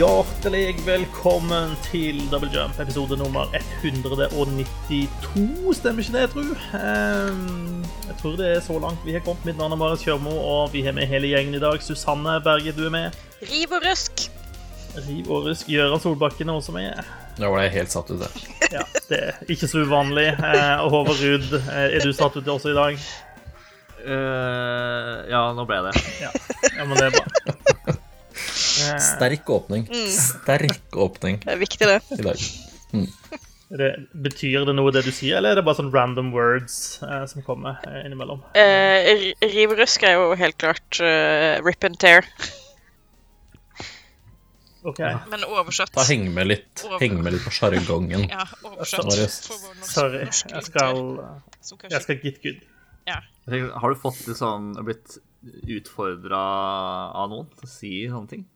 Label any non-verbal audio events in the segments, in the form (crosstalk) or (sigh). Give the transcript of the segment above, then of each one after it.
Hjertelig velkommen til Double Jump, episode nummer 192. Stemmer ikke det, jeg tror? Ehm, jeg tror det er så langt vi har kommet. Mitt navn er Marius Kjørmo, og vi har med hele gjengen i dag. Susanne Berge, du er med. Riv og rusk. Riv og rusk. Gøran Solbakken er også med. Da ble jeg helt satt ut der. (laughs) Ja, det er ikke så uvanlig. Eh, Og Håvard Ruud, eh, er du satt ut også i dag? Uh, ja, nå ble jeg det. Ja, ja men det er bra. Sterk åpning. Sterk åpning Det er viktig, det. i dag. det, betyr det noe, det du sier, eller er det bare sånn random words eh, som kommer eh, innimellom? Eh, ri- riv og røsk er jo helt klart uh, rip and tear. OK. Men oversatt Da Heng med litt, heng med litt på sjargongen. Ja, oversatt Sorry. Jeg skal, jeg skal get good. Ja. Jeg tenker, Har du fått litt sånn blitt utfordra av noen til å si sånne ting?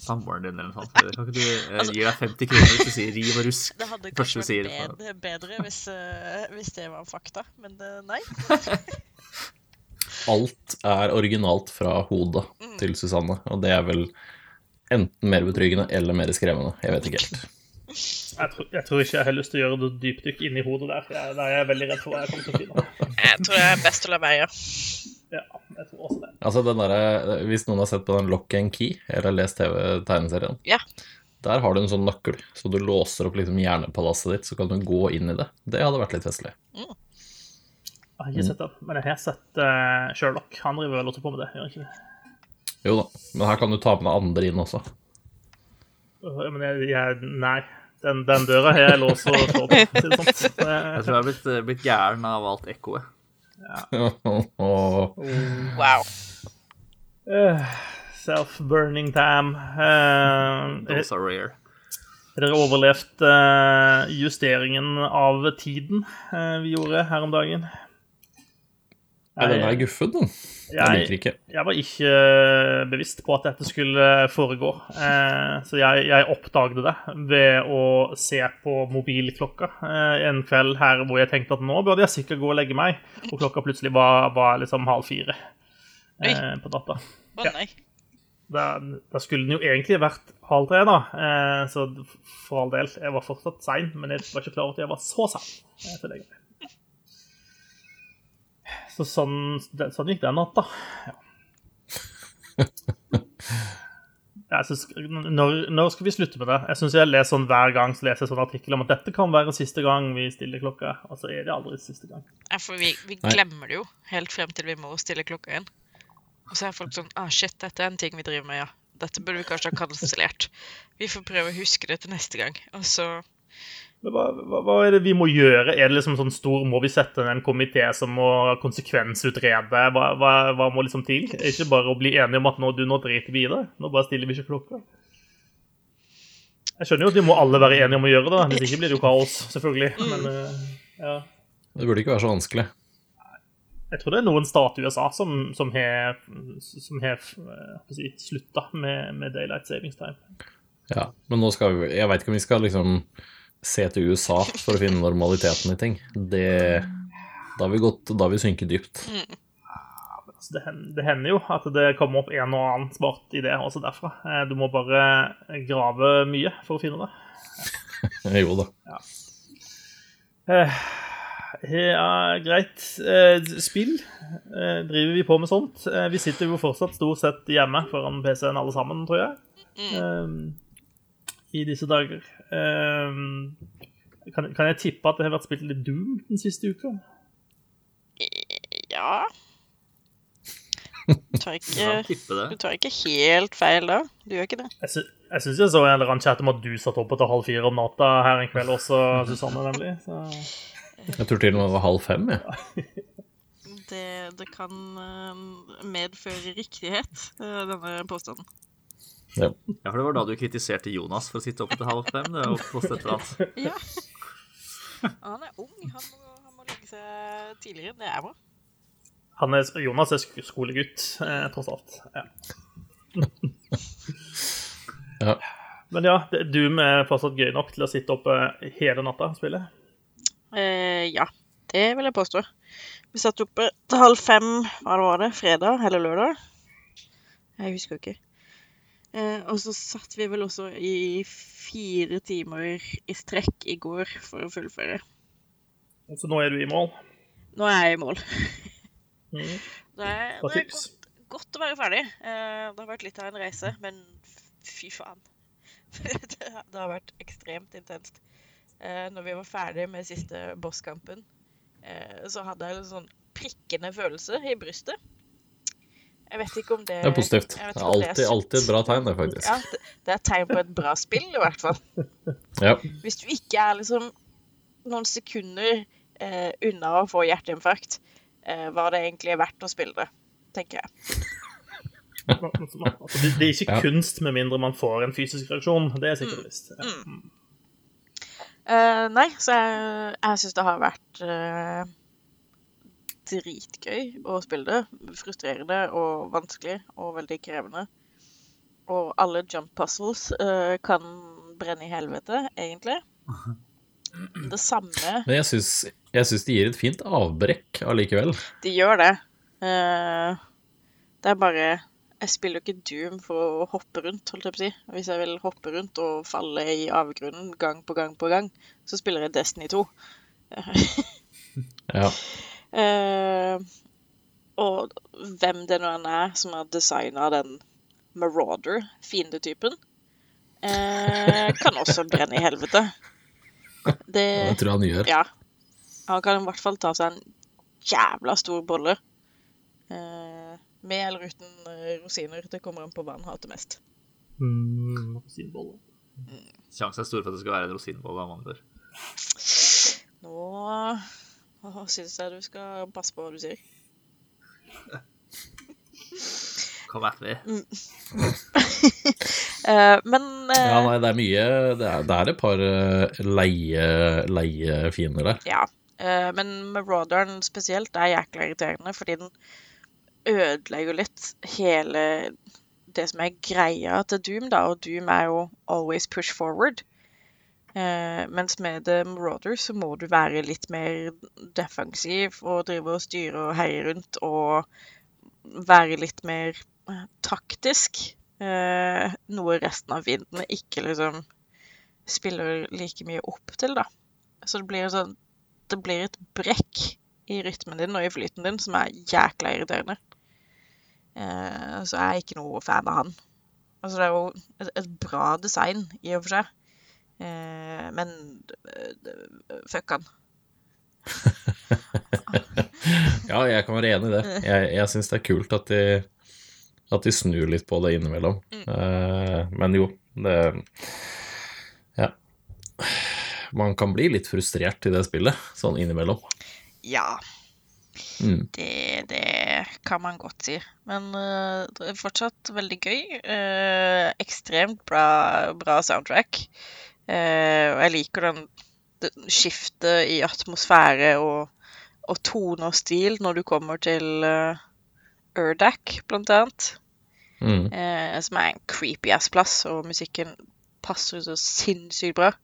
Samboeren din eller noe sånt? (laughs) Kan ikke du eh, Altså- gi deg 50 kroner hvis du sier (laughs) riv og rusk? Det hadde kanskje vært bedre, bedre hvis, uh, hvis det var fakta, men uh, nei. (laughs) Alt er originalt fra hodet til Susanne, og det er vel enten mer betryggende eller mer skremmende. Jeg vet ikke helt. Jeg tror, jeg tror ikke jeg har lyst til å gjøre noe dypdykk inn i hodet der. for Jeg, der er jeg veldig redd for hva jeg kommer til å finne. Jeg tror jeg er best å la være. Ja, jeg tror også det. Altså den der, Hvis noen har sett på den Lock and Key, eller lest TV-tegneserien, Ja. der har du en sånn nøkkel, så du låser opp liksom hjernepalasset ditt, så kan du gå inn i det. Det hadde vært litt festlig. Jeg har ikke sett den, men jeg har sett uh, Sherlock. Han driver vel også på med det, gjør han ikke det? Jo da, men her kan du ta med deg andre inn også. Øh, Men jeg, jeg Nei. Den, den døra har jeg låst og slått, det (laughs) sånt. Jeg tror jeg har blitt, eh, blitt gæren av alt ekkoet. Og (laughs) Wow. eh, Self-burning time. Uh, Those are rare. Har dere overlevd uh, justeringen av tiden eh, vi gjorde her om dagen? Ja, den er guffen, den. Jeg Jeg- liker ikke. Jeg var ikke bevisst på at dette skulle foregå, eh, så jeg, jeg oppdaget det ved å se på mobilklokka eh, en kveld her hvor jeg tenkte at nå burde jeg sikkert gå og legge meg, og klokka plutselig var, var liksom halv fire eh, på natta. Å Ja. Da, da skulle den jo egentlig vært halv tre, da, eh, så for all del, jeg var fortsatt sein, men jeg var ikke klar over at jeg var så sein. eh, til å legge meg. Så sånn, det, sånn gikk den natta. Ja. Jeg synes, når, når skal vi slutte med det? Jeg synes jeg leser sånn Hver gang så leser jeg sånn artikkel om at dette kan være siste gang vi stiller klokka. Og så er det aldri siste gang. Ja, for vi, vi glemmer det jo helt frem til vi må stille klokka igjen. Og så er folk sånn ah, shit, dette er en ting vi driver med, ja. Dette burde vi kanskje ha kansellert. Vi får prøve å huske det til neste gang. Og så hva, hva, hva er det vi må gjøre? Er det liksom sånn stor Må vi sette ned en komité som må konsekvensutrede? Hva, hva, hva må liksom til? Er det ikke bare å bli enige om at nå, du, nå driter vi i det? Nå bare stiller vi ikke klokka? Jeg skjønner jo at vi må alle være enige om å gjøre det. Hvis ikke blir det jo kaos, selvfølgelig. Men eh, ja. Det burde ikke være så vanskelig. Jeg tror det er noen stat i USA som, som har, som har eh, si, slutta med, med daylight savings time. Ja, men nå skal vi Jeg veit ikke om vi skal liksom se til USA for å finne normaliteten i ting. Det Da har vi gått Da har vi synket dypt. Altså, det, hen- det hender jo at det kommer opp en og annen smart idé også derfra. Eh, Du må bare grave mye for å finne det. (laughs) jo da. Eh, Ja, greit. Eh, Spill. Eh, Driver vi på med sånt? Vi sitter jo fortsatt stort sett hjemme foran PC-en alle sammen, tror jeg. Eh, I disse dager. Um, Kan, kan jeg tippe at det har vært spilt litt Doom den siste uka? ja Du tar ikke, du tar ikke helt feil da. Du gjør ikke det. Jeg, sy jeg syns jeg så en eller annen chat om at du satt oppe til halv fire om natta her en kveld også, Susanne, nemlig. Så Jeg tror til og med det var halv fem, jeg. Det, det kan eh, medføre riktighet, eh, denne påstanden. Ja. Ja, for det var da du kritiserte Jonas for å sitte oppe til halv fem. Det er jo et eller annet. (laughs) Ja. Han er ung. Han må, han må legge seg tidligere. Det er må. han er, Jonas er skolegutt, eh, tross alt. Ja. (laughs) Ja. Men ja, Doom er fortsatt gøy nok til å sitte oppe hele natta og spille. Eh, ja, det vil jeg påstå. Vi satt oppe til halv fem, hva det var det, fredag eller lørdag? Jeg husker ikke. Eh, og så satt vi vel også i fire timer i strekk i går for å fullføre. Så nå er du i mål. Nå er jeg i mål. (laughs) Mm. Det er, det er godt, godt å være ferdig. Eh, det har vært litt av en reise, men fy faen. (laughs) det, det har vært ekstremt intenst. Eh, når vi var ferdig med siste bosskampen, eh, så hadde jeg en sånn prikkende følelse i brystet. Jeg vet ikke om det Det er positivt. Det er er alltid, alltid et bra tegn, det, faktisk. Ja, det, det er et tegn på et bra spill, i hvert fall. (laughs) Ja. Hvis du ikke er liksom noen sekunder eh, unna å få hjerteinfarkt, eh, var det egentlig verdt å spille det, tenker jeg. (laughs) Altså, det, det er ikke Ja. kunst med mindre man får en fysisk reaksjon. Det er Mm. sikkert visst. Ja. Uh, nei, så jeg, jeg syns det har vært eh, dritgøy å spille det. Frustrerende og vanskelig og veldig krevende. Og alle jump puzzles uh, kan brenne i helvete, egentlig. Det samme Men jeg syns, jeg syns de gir et fint avbrekk allikevel. De gjør det. Uh, det er bare Jeg spiller jo ikke Doom for å hoppe rundt, holdt jeg på å si. Hvis jeg vil hoppe rundt og falle i avgrunnen gang på gang på gang, så spiller jeg Destiny 2. Ja. (laughs) Eh, og hvem det nå enn er som har designa den Marauder, fiendetypen, eh, kan også brenne i helvete. Det Det tror jeg han gjør. Ja. Han kan i hvert fall ta seg en jævla stor bolle. Eh, med eller uten eh, rosiner. Det kommer an på hva han hater mest. Mm, rosinbolle. Sjansen er stor for at det skal være en rosinbolle av mandler. Nå Nå syns jeg du skal passe på hva du sier. Kom at me. Eh, men uh, Ja, nei, det er mye Det er, det er et par eh, leie, leiefiender der. Ja. Uh, men Marauderen spesielt er jækla irriterende, fordi den ødelegger litt hele det som er greia til Doom, da. Og Doom er jo always push forward. Eh, mens med The Marauder så må du være litt mer defensiv og drive og styre og heie rundt og være litt mer eh, taktisk. Eh, noe resten av vindene ikke liksom spiller like mye opp til, da. Så det blir sånn Det blir et brekk i rytmen din og i flyten din som er jækla irriterende. Eh, så jeg er ikke noe fan av han. Altså, det er jo et, et bra design i og for seg. Eh, men eh, fuck han. (laughs) Ja, jeg kan være enig i det. Jeg, jeg syns det er kult at de, at de snur litt på det innimellom. Eh, men jo, det Ja. Man kan bli litt frustrert i det spillet, sånn innimellom. Ja, Mm. det, det kan man godt si. Men uh, det er fortsatt veldig gøy. Uh, ekstremt bra, bra soundtrack. Eh, og jeg liker den den skiftet i atmosfære og, og tone og stil når du kommer til uh, Urdak, blant annet. Mm. eh, som er en creepy ass plass, og musikken passer så sinnssykt bra.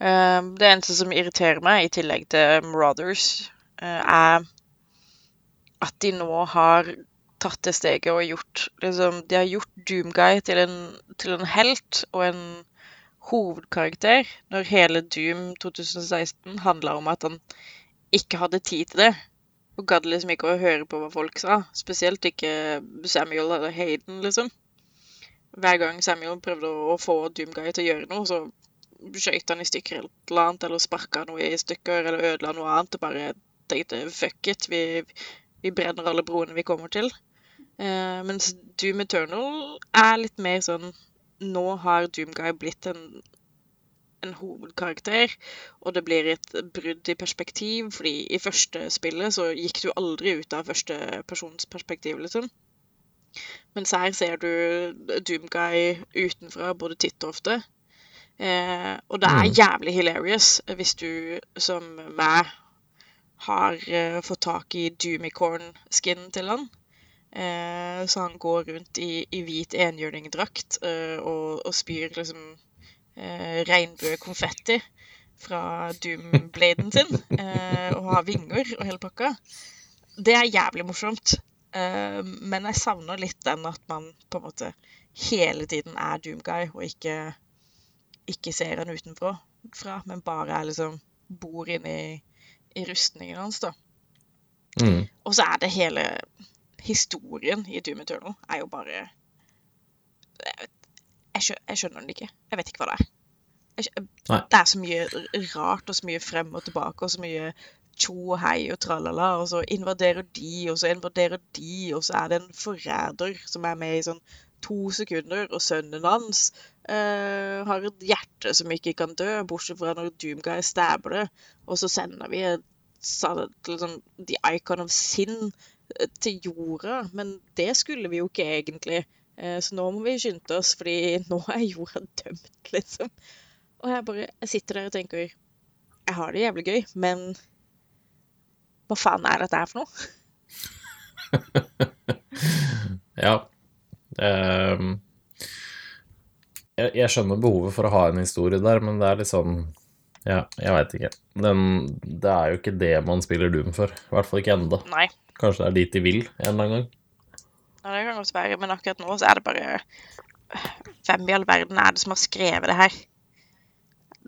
Eh, det eneste som irriterer meg, i tillegg til Marauders, er at de nå har tatt det steget og gjort liksom, De har gjort Doomguy til en, til en helt og en hovedkarakter, når hele Doom 2016 handla om at han ikke hadde tid til det. Og gadd liksom ikke å høre på hva folk sa. Spesielt ikke Samuel eller Hayden, liksom. Hver gang Samuel prøvde å få Doomguy til å gjøre noe, så skøyt han i stykker eller et eller annet, eller sparka noe i stykker, eller ødela noe annet, og bare tenkte fuck it, vi, vi brenner alle broene vi kommer til. Eh, mens Doom Eternal er litt mer sånn Nå har Doomguy blitt en, en hovedkarakter, og det blir et brudd i perspektiv, fordi i første spillet så gikk du aldri ut av førstepersonsperspektiv, liksom. Mens her ser du Doomguy utenfra både titt og ofte. Eh, og det er Mm. jævlig hilarious hvis du, som meg, har eh, fått tak i Doomicorn-skin til han. Eh, så han går rundt i, i hvit enhjørningdrakt eh, og, og spyr liksom eh, regnbuekonfetti fra Doombladen sin. Eh, og har vinger og hele pakka. Det er jævlig morsomt. Eh, men jeg savner litt den at man på en måte hele tiden er Doomguy, og ikke, ikke ser han utenfra, fra, men bare er liksom bor inni i rustningen hans, da. Mm. Og så er det hele historien i Doom Eternal er jo bare Jeg, vet- jeg, skjønner den ikke. Jeg vet ikke hva det er. Jeg, det er så mye rart og så mye frem og tilbake og så mye tjo og hei og tralala, og så invaderer de, og så invaderer de, og så er det en forræder som er med i sånn to sekunder, og sønnen hans eh, har et hjerte som ikke kan dø, bortsett fra når Doomguy stabber det, og så sender vi et liksom, The Icon of Sin til jorda, men det skulle vi jo ikke egentlig. Eh, Så nå må vi skynde oss, fordi nå er jorda dømt, liksom. Og jeg bare jeg sitter der og tenker Jeg har det jævlig gøy, men hva faen er dette her for noe? (laughs) Ja. Um, jeg, jeg skjønner behovet for å ha en historie der, men det er litt sånn Ja, jeg veit ikke. Den, det er jo ikke det man spiller Doom for. I hvert fall ikke ennå. Kanskje det er dit de vil en eller annen gang. Ja, det kan godt være, men akkurat nå så er det bare Hvem i all verden er det som har skrevet det her?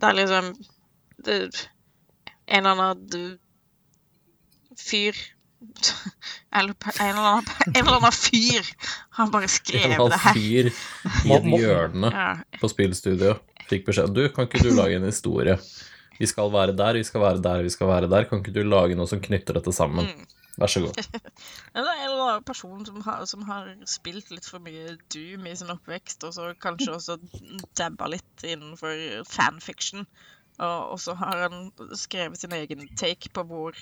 Det er liksom det, En eller annen fyr Eller en eller annen, en eller annen fyr har bare En skrevet eller det annen her. fyr i et hjørne Ja, på spillstudio fikk beskjed Du, kan ikke du lage en historie? Vi skal være der, vi skal være der, vi skal være der. Kan ikke du lage noe som knytter dette sammen? Mm. Vær så god. (laughs) Det er en eller person som har, som har spilt litt for mye Doom i sin oppvekst, og så kanskje (laughs) også dabba litt innenfor fanfiction. Og, så har han skrevet sin egen take på hvor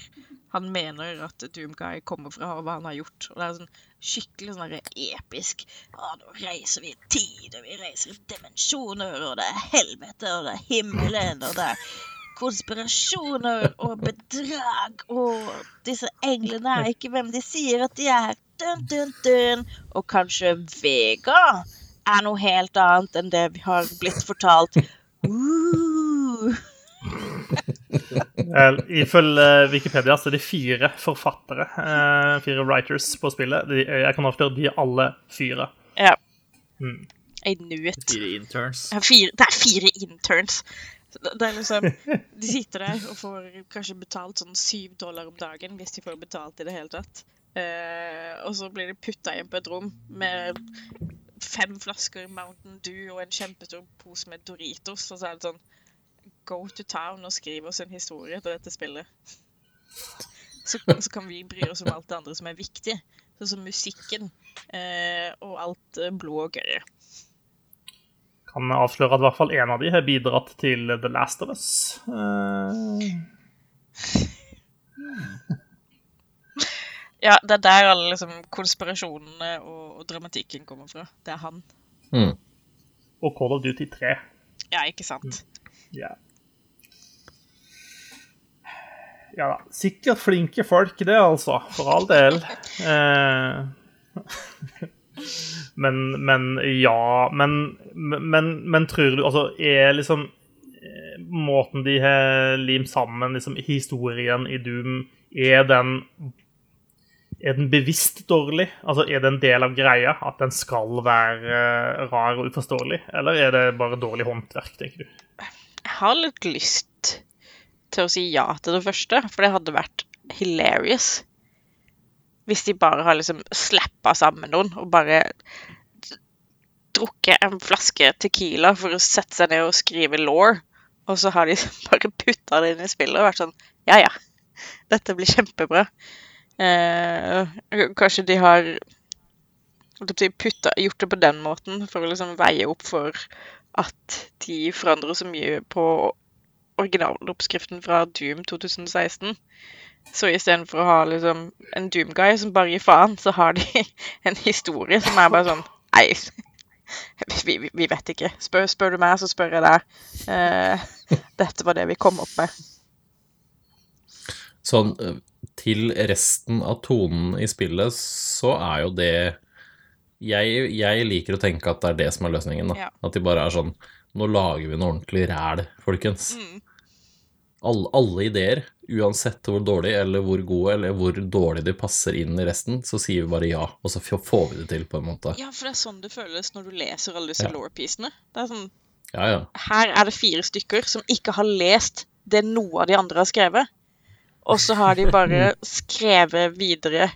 han mener at Doomguy kommer fra, og hva han har gjort. Og det er sånn skikkelig sånn episk Å, nå reiser vi i tid, og vi reiser i dimensjoner, og det er helvete, og det er himmelen, og det er konspirasjoner og bedrag, og disse englene er ikke hvem de sier at de er. Dun, dun, dun. Og kanskje Vega er noe helt annet enn det vi har blitt fortalt. Uh. (laughs) Eh, Ifølge Wikipedia så er det fire forfattere, eh, fire writers på spillet. Jeg kan avsløre de er alle fire. Ja. Mm. I knew it. Fire interns. Er fire, det er fire interns. Det er liksom, De (laughs) sitter der og får kanskje betalt sånn syv dollar om dagen, hvis de får betalt i det hele tatt. Eh, og så blir de putta inn på et rom med fem flasker Mountain Dew og en kjempestor pose med Doritos. Og så er det sånn Go to town og skriv oss en historie til dette spillet. Så, så kan vi bry oss om alt det andre som er viktig. Sånn som musikken eh, og alt blod og gøye. Kan avsløre at i hvert fall én av de har bidratt til The Last of Us. Uh... (laughs) Ja, det er der alle liksom, konspirasjonene og, og dramatikken kommer fra. Det er han. Mm. og Call of Duty 3. Ja, ikke sant? Ja. ja da. Sikkert flinke folk, det, altså. For all del. Eh, (laughs) men, men ja men, men, men tror du Altså, er liksom eh, Måten de har limt sammen liksom, historien i Doom, er den er den bevisst dårlig? Altså, Er det en del av greia at den skal være eh, rar og uforståelig? Eller er det bare dårlig håndverk, tenker du? Jeg har litt lyst til å si ja til det første, for det hadde vært hilarious. Hvis de bare har liksom slappa sammen noen og bare drukket en flaske Tequila for å sette seg ned og skrive law, og så har de (laughs) bare putta det inn i spillet og vært sånn Ja, ja, dette blir kjempebra. Eh, kanskje de har putta, gjort det på den måten for å liksom veie opp for at de forandrer så mye på originaloppskriften fra Doom 2016. Så istedenfor å ha liksom en Doom-guy som bare gir faen, så har de (laughs) en historie som er bare sånn Nei, (laughs) vi, vi, vi vet ikke. Spør, spør du meg, så spør jeg deg. Eh, (laughs) dette var det vi kom opp med. Sånn eh, til resten av tonen i spillet, så er jo det jeg, jeg liker å tenke at det er det som er løsningen. da. Ja. At de bare er sånn Nå lager vi noe ordentlig ræl, folkens. Mm. Alle, alle ideer, uansett hvor dårlig eller hvor gode eller hvor dårlig de passer inn i resten, så sier vi bare ja, og så får vi det til, på en måte. Ja, for det er sånn det føles når du leser alle disse Ja. law-piecene. Det er sånn Ja, ja. Her er det fire stykker som ikke har lest det noe av de andre har skrevet. Og så har de bare (laughs) skrevet videre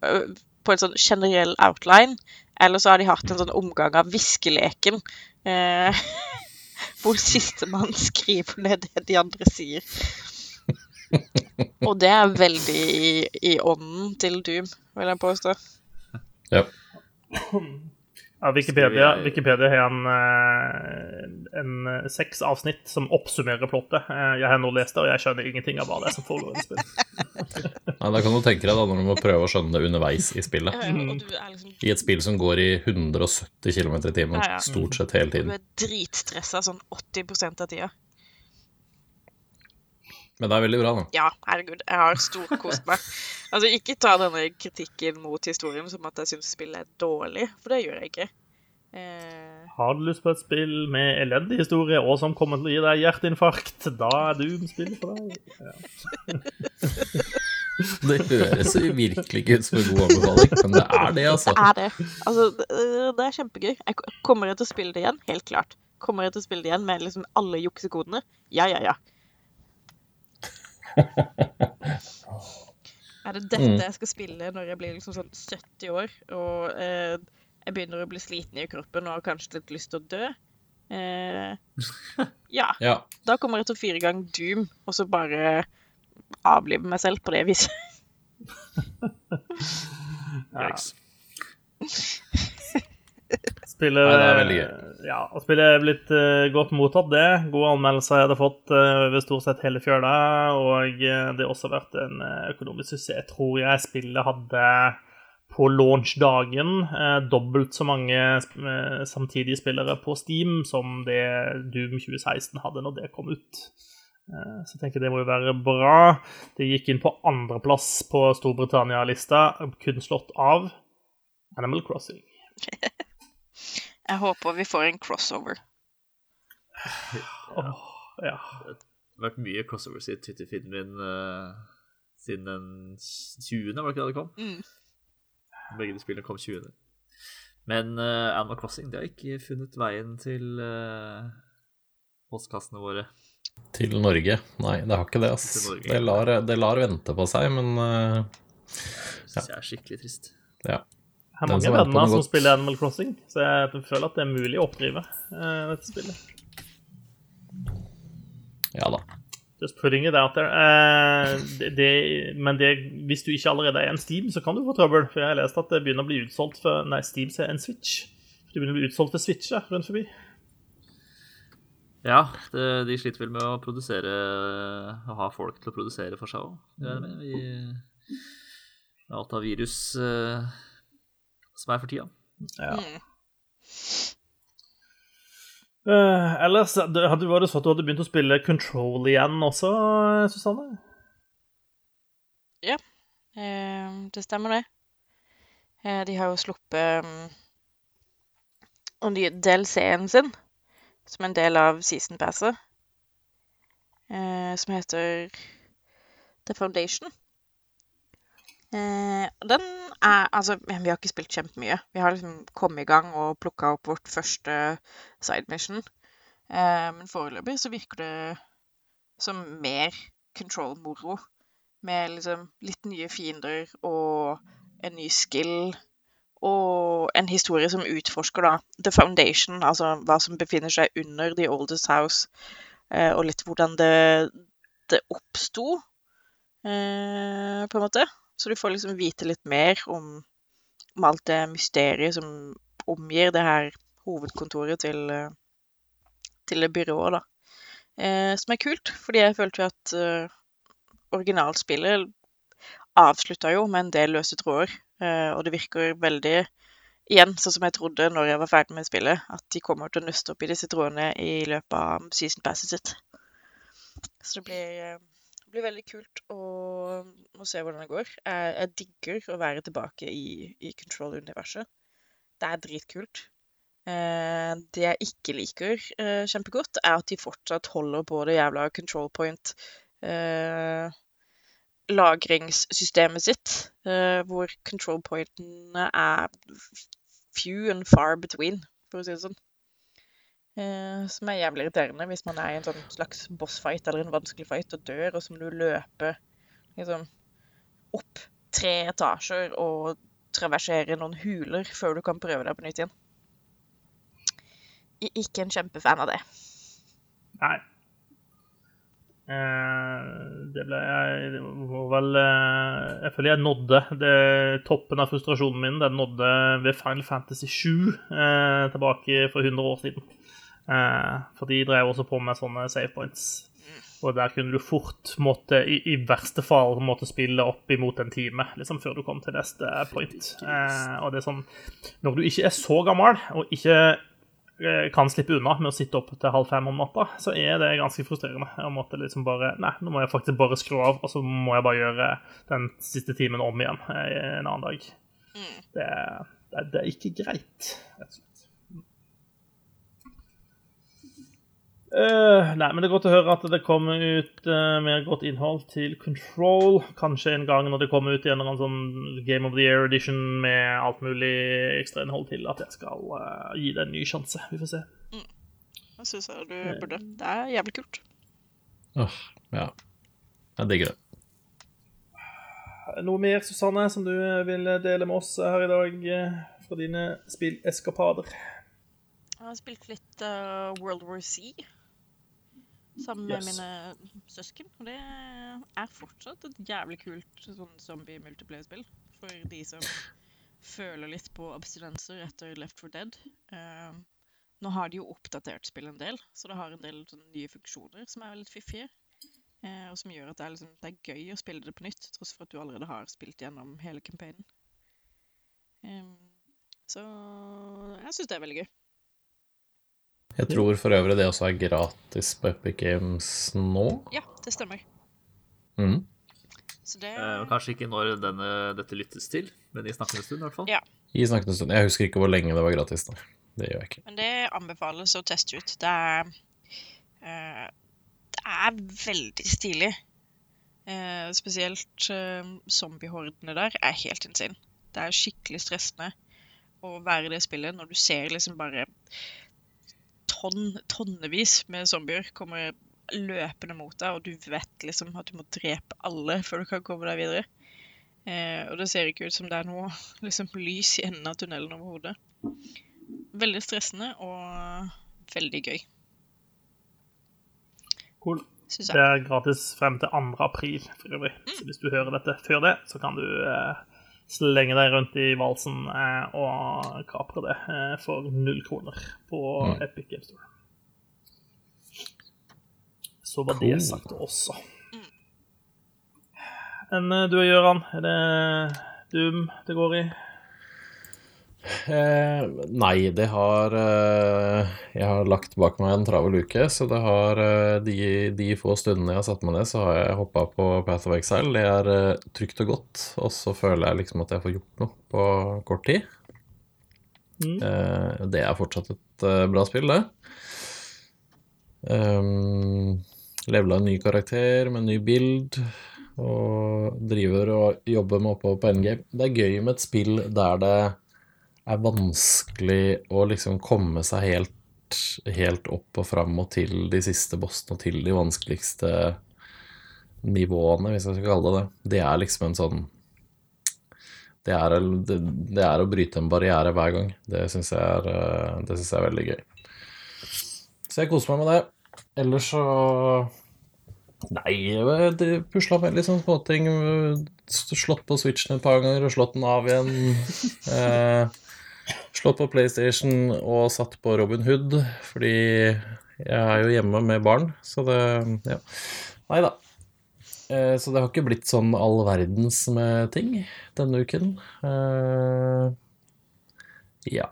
på en sånn generell outline. Eller så har de hatt en sånn omgang av viskeleken. Eh, (laughs) hvor sistemann skriver ned det de andre sier. Og det er veldig i, i ånden til Doom, vil jeg påstå. ja. (clears throat) Ja, Wikipedia, vi- Wikipedia har en, eh, en eh, seks avsnitt som oppsummerer plottet. Eh, Jeg har nå lest det, og jeg skjønner ingenting av hva det er som foregår i spillet. (laughs) Nei, da kan du tenke deg da når du må prøve å skjønne det underveis i spillet. Er liksom I et spill som går i 170 km i timen stort sett hele tiden. du er dritstressa sånn 80% av tida. Men det er veldig bra, da. Ja, herregud, jeg har storkost meg. (laughs) Altså, ikke ta denne kritikken mot historien som at jeg syns spillet er dårlig, for det gjør jeg ikke. Eh, Har du lyst på et spill med elendig historie og som kommer til å gi deg hjerteinfarkt, da er Doom spillet for deg. (laughs) Det høres virkelig ikke ut som en god anbefaling, men det er det, altså. det er det. Altså, det, det er kjempegøy. Jeg kommer jeg til å spille det igjen? Helt klart. Kommer jeg til å spille det igjen med liksom alle juksekodene? Ja, ja, ja. (laughs) Er det dette Mm. jeg skal spille når jeg blir liksom sånn 70 år, og eh, jeg begynner å bli sliten i kroppen og har kanskje litt lyst til å dø? Eh, (laughs) ja. Ja. Da kommer jeg til å fyre i gang Doom, og så bare avlive meg selv på det viset. (laughs) ja. Spiller, Nei, det er veldig gøy. Ja, og spillet er blitt uh, godt mottatt, det. Gode anmeldelser jeg hadde fått uh, over stort sett hele fjøla. Og uh, det har også vært en økonomisk suksess. Jeg tror jeg spillet hadde på launchdagen uh, dobbelt så mange samtidige spillere på Steam som det Doom 2016 hadde når det kom ut. Så jeg tenker det må jo være bra. Det gikk inn på andreplass på Storbritannia-lista, kun slått av Animal Crossing. (laughs) Jeg håper vi får en crossover. Ja. ja. Det har vært mye crossovers i Twitter-feeden min uh, siden den 20., var det ikke da det kom? Mm. Begge de spillene kom 20. Men uh, Animal Crossing det har ikke funnet veien til uh, postkassene våre. Til Norge. Nei, det har ikke det, ass. Det lar, det lar vente på seg, men eh, Det syns jeg er skikkelig trist. ja. Har mange venner som spiller Animal Crossing, så jeg føler at det er mulig å oppdrive uh, dette spillet. Ja da. Just putting it out there. Uh, det, det, men det, hvis du ikke allerede er en Steam, så kan du få trøbbel. For jeg har lest at det begynner å bli utsolgt for Nei, Steam er en Switch. Det begynner å bli utsolgt for Switcher rundt forbi. Ja, det, de sliter vel med å produsere Å ha folk til å produsere for seg òg. Med alt av virus eh, som er for tida. Ja. Mm. Eh, ellers det hadde var det sånn at du hadde begynt å spille Control igjen også, Susanne? Eh, det stemmer, det. Uh, de har jo sluppet um, nye DLC-en sin som en del av season passet, eh, som heter The Foundation. Eh, den er Altså, vi har ikke spilt kjempemye. Vi har liksom kommet i gang og plukka opp vårt første side mission. Eh, men foreløpig så virker det som mer control-moro. Med liksom litt nye fiender og en ny skill. Og en historie som utforsker da the foundation, altså hva som befinner seg under The Oldest House. Eh, og litt hvordan det, det oppsto, eh, på en måte. Så du får liksom vite litt mer om, om alt det mysteriet som omgir det her hovedkontoret til, eh, til det byrået, da. Eh, som er kult, fordi jeg følte jo at eh, originalspillet avslutta jo med en del løse tråder, eh, og det virker veldig Igjen, sånn som jeg trodde når jeg var ferdig med spillet, at de kommer til å nøste opp i disse trådene i løpet av season passet sitt. Så det blir, eh, blir veldig kult å, å se hvordan det går. Jeg, jeg digger å være tilbake i, i Control-universet. Det er dritkult. Eh, det jeg ikke liker eh, kjempegodt, er at de fortsatt holder på det jævla control point eh, lagringssystemet sitt, eh, hvor control pointene er few and far between, for å si det sånn. Eh, som er jævlig irriterende hvis man er i en sånn slags bossfight eller en vanskelig fight og dør, og så må du løpe liksom opp tre etasjer og traversere noen huler før du kan prøve deg på nytt igjen. Ikke en kjempefan av det. Nei. Eh, det ble jeg det var vel eh, Jeg føler jeg nådde det, toppen av frustrasjonen min. Den nådde ved Final Fantasy 7 eh, tilbake for 100 år siden. Eh, for de drev også på med sånne save points. Og der kunne du fort måtte, i, i verste fall måtte spille opp imot en time liksom før du kom til neste point. Eh, og det er sånn Når du ikke er så gammel, og ikke eh, kan slippe unna med å sitte opp til halv fem om natta, så er det ganske frustrerende. Jeg måtte liksom bare Nei, nå må jeg faktisk bare skru av, og så må jeg bare gjøre den siste timen om igjen eh, en annen dag. Det, er- det, er- det er ikke greit, rett Eh, nei, men det er godt å høre at det kommer ut uh, mer godt innhold til Control. Kanskje en gang når det kommer ut i en eller annen sånn Game of the Year edition med alt mulig ekstrainnhold til, at jeg skal uh, gi det en ny sjanse. Vi får se. Jeg syns du burde. Det er jævlig kult. Åh, ja. Jeg digger det. Noe mer, Susanne, som du vil dele med oss her i dag fra dine spilleskapader? Jeg har spilt litt World War Z sammen med Yes. mine søsken. Og det er fortsatt et jævlig kult sånn zombie-multiplayer-spill. For de som føler litt på abstinenser etter Left 4 Dead. Uh, nå har de jo oppdatert spillet en del, så det har en del sånn, nye funksjoner som er litt fiffige. Uh, og som gjør at det er, liksom, det er gøy å spille det på nytt, tross for at du allerede har spilt gjennom hele campaignen. Um, så jeg syns det er veldig gøy. Jeg tror for øvrig det også er gratis på Epic Games nå. Ja, det stemmer. Mm. Så det Eh, kanskje ikke når denne, dette lyttes til, men i snakkende stund i hvert fall. Ja. I snakkende stund. Jeg husker ikke hvor lenge det var gratis. Da. Det gjør jeg ikke. Men det anbefales å teste ut. Det er eh, Det er veldig stilig. Eh, spesielt eh, zombiehordene der er helt insane. Det er skikkelig stressende å være i det spillet når du ser liksom bare tonn, tonnevis med zombier kommer løpende mot deg, og du vet liksom at du må drepe alle før du kan komme deg videre. Eh, og det ser ikke ut som det er noe liksom, lys i enden av tunnelen overhodet. Veldig stressende og veldig gøy, Cool. Det er gratis frem til 2. april, for øvrig. Så hvis du hører dette før det, så kan du eh, slenge deg rundt i valsen eh, og kapre det eh, for null kroner på Mm. Epic Game Store. Så var Cool. det sagt også. Enn eh, du og Gøran, er det Doom det går i? Eh, nei, det har eh, Jeg har lagt bak meg en travel uke, så det har eh, de, de få stundene jeg har satt meg ned, så har jeg hoppa på Path of Exile. Det er trygt og godt, og så føler jeg liksom at jeg får gjort noe på kort tid. Mm. Det er fortsatt et bra spill, det. Um, Levela en ny karakter med en ny bild, og driver og jobber med oppover på endgame. Det er gøy med et spill der det er vanskelig å liksom komme seg helt, helt opp og fram og til de siste bossene og til de vanskeligste nivåene, hvis jeg skal kalle det det. Det er liksom en sånn det er, det, det er å bryte en barriere hver gang. Det syns jeg, er, eh, det synes jeg er veldig gøy. Så jeg koser meg med det. Ellers så Nei, det pusla med litt sånn småting. Slått på Switchen et par ganger og slått den av igjen. (laughs) Eh, slått på PlayStation og satt på Robin Hood, fordi jeg er jo hjemme med barn, så det Ja. Nei da. Eh, Så det har ikke blitt sånn all verdens med ting denne uken. Eh, Ja,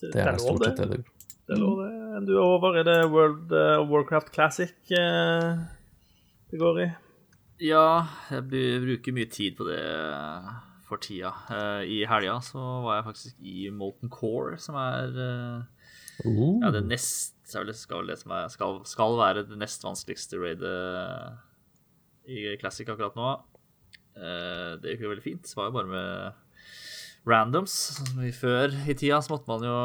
det er stort sett det du Det lå det. Du er over. Er det World of Warcraft Classic eh, det går i? Ja, jeg bruker mye tid på det for tida. Eh, I helga så var jeg faktisk i Molten Core, som er eh. Ja, det nest skal, det er, skal, skal være det nest vanskeligste raidet i Classic akkurat nå. Eh, det gikk jo veldig fint. Det var jo bare med randoms. Sånn Før i tida så måtte man jo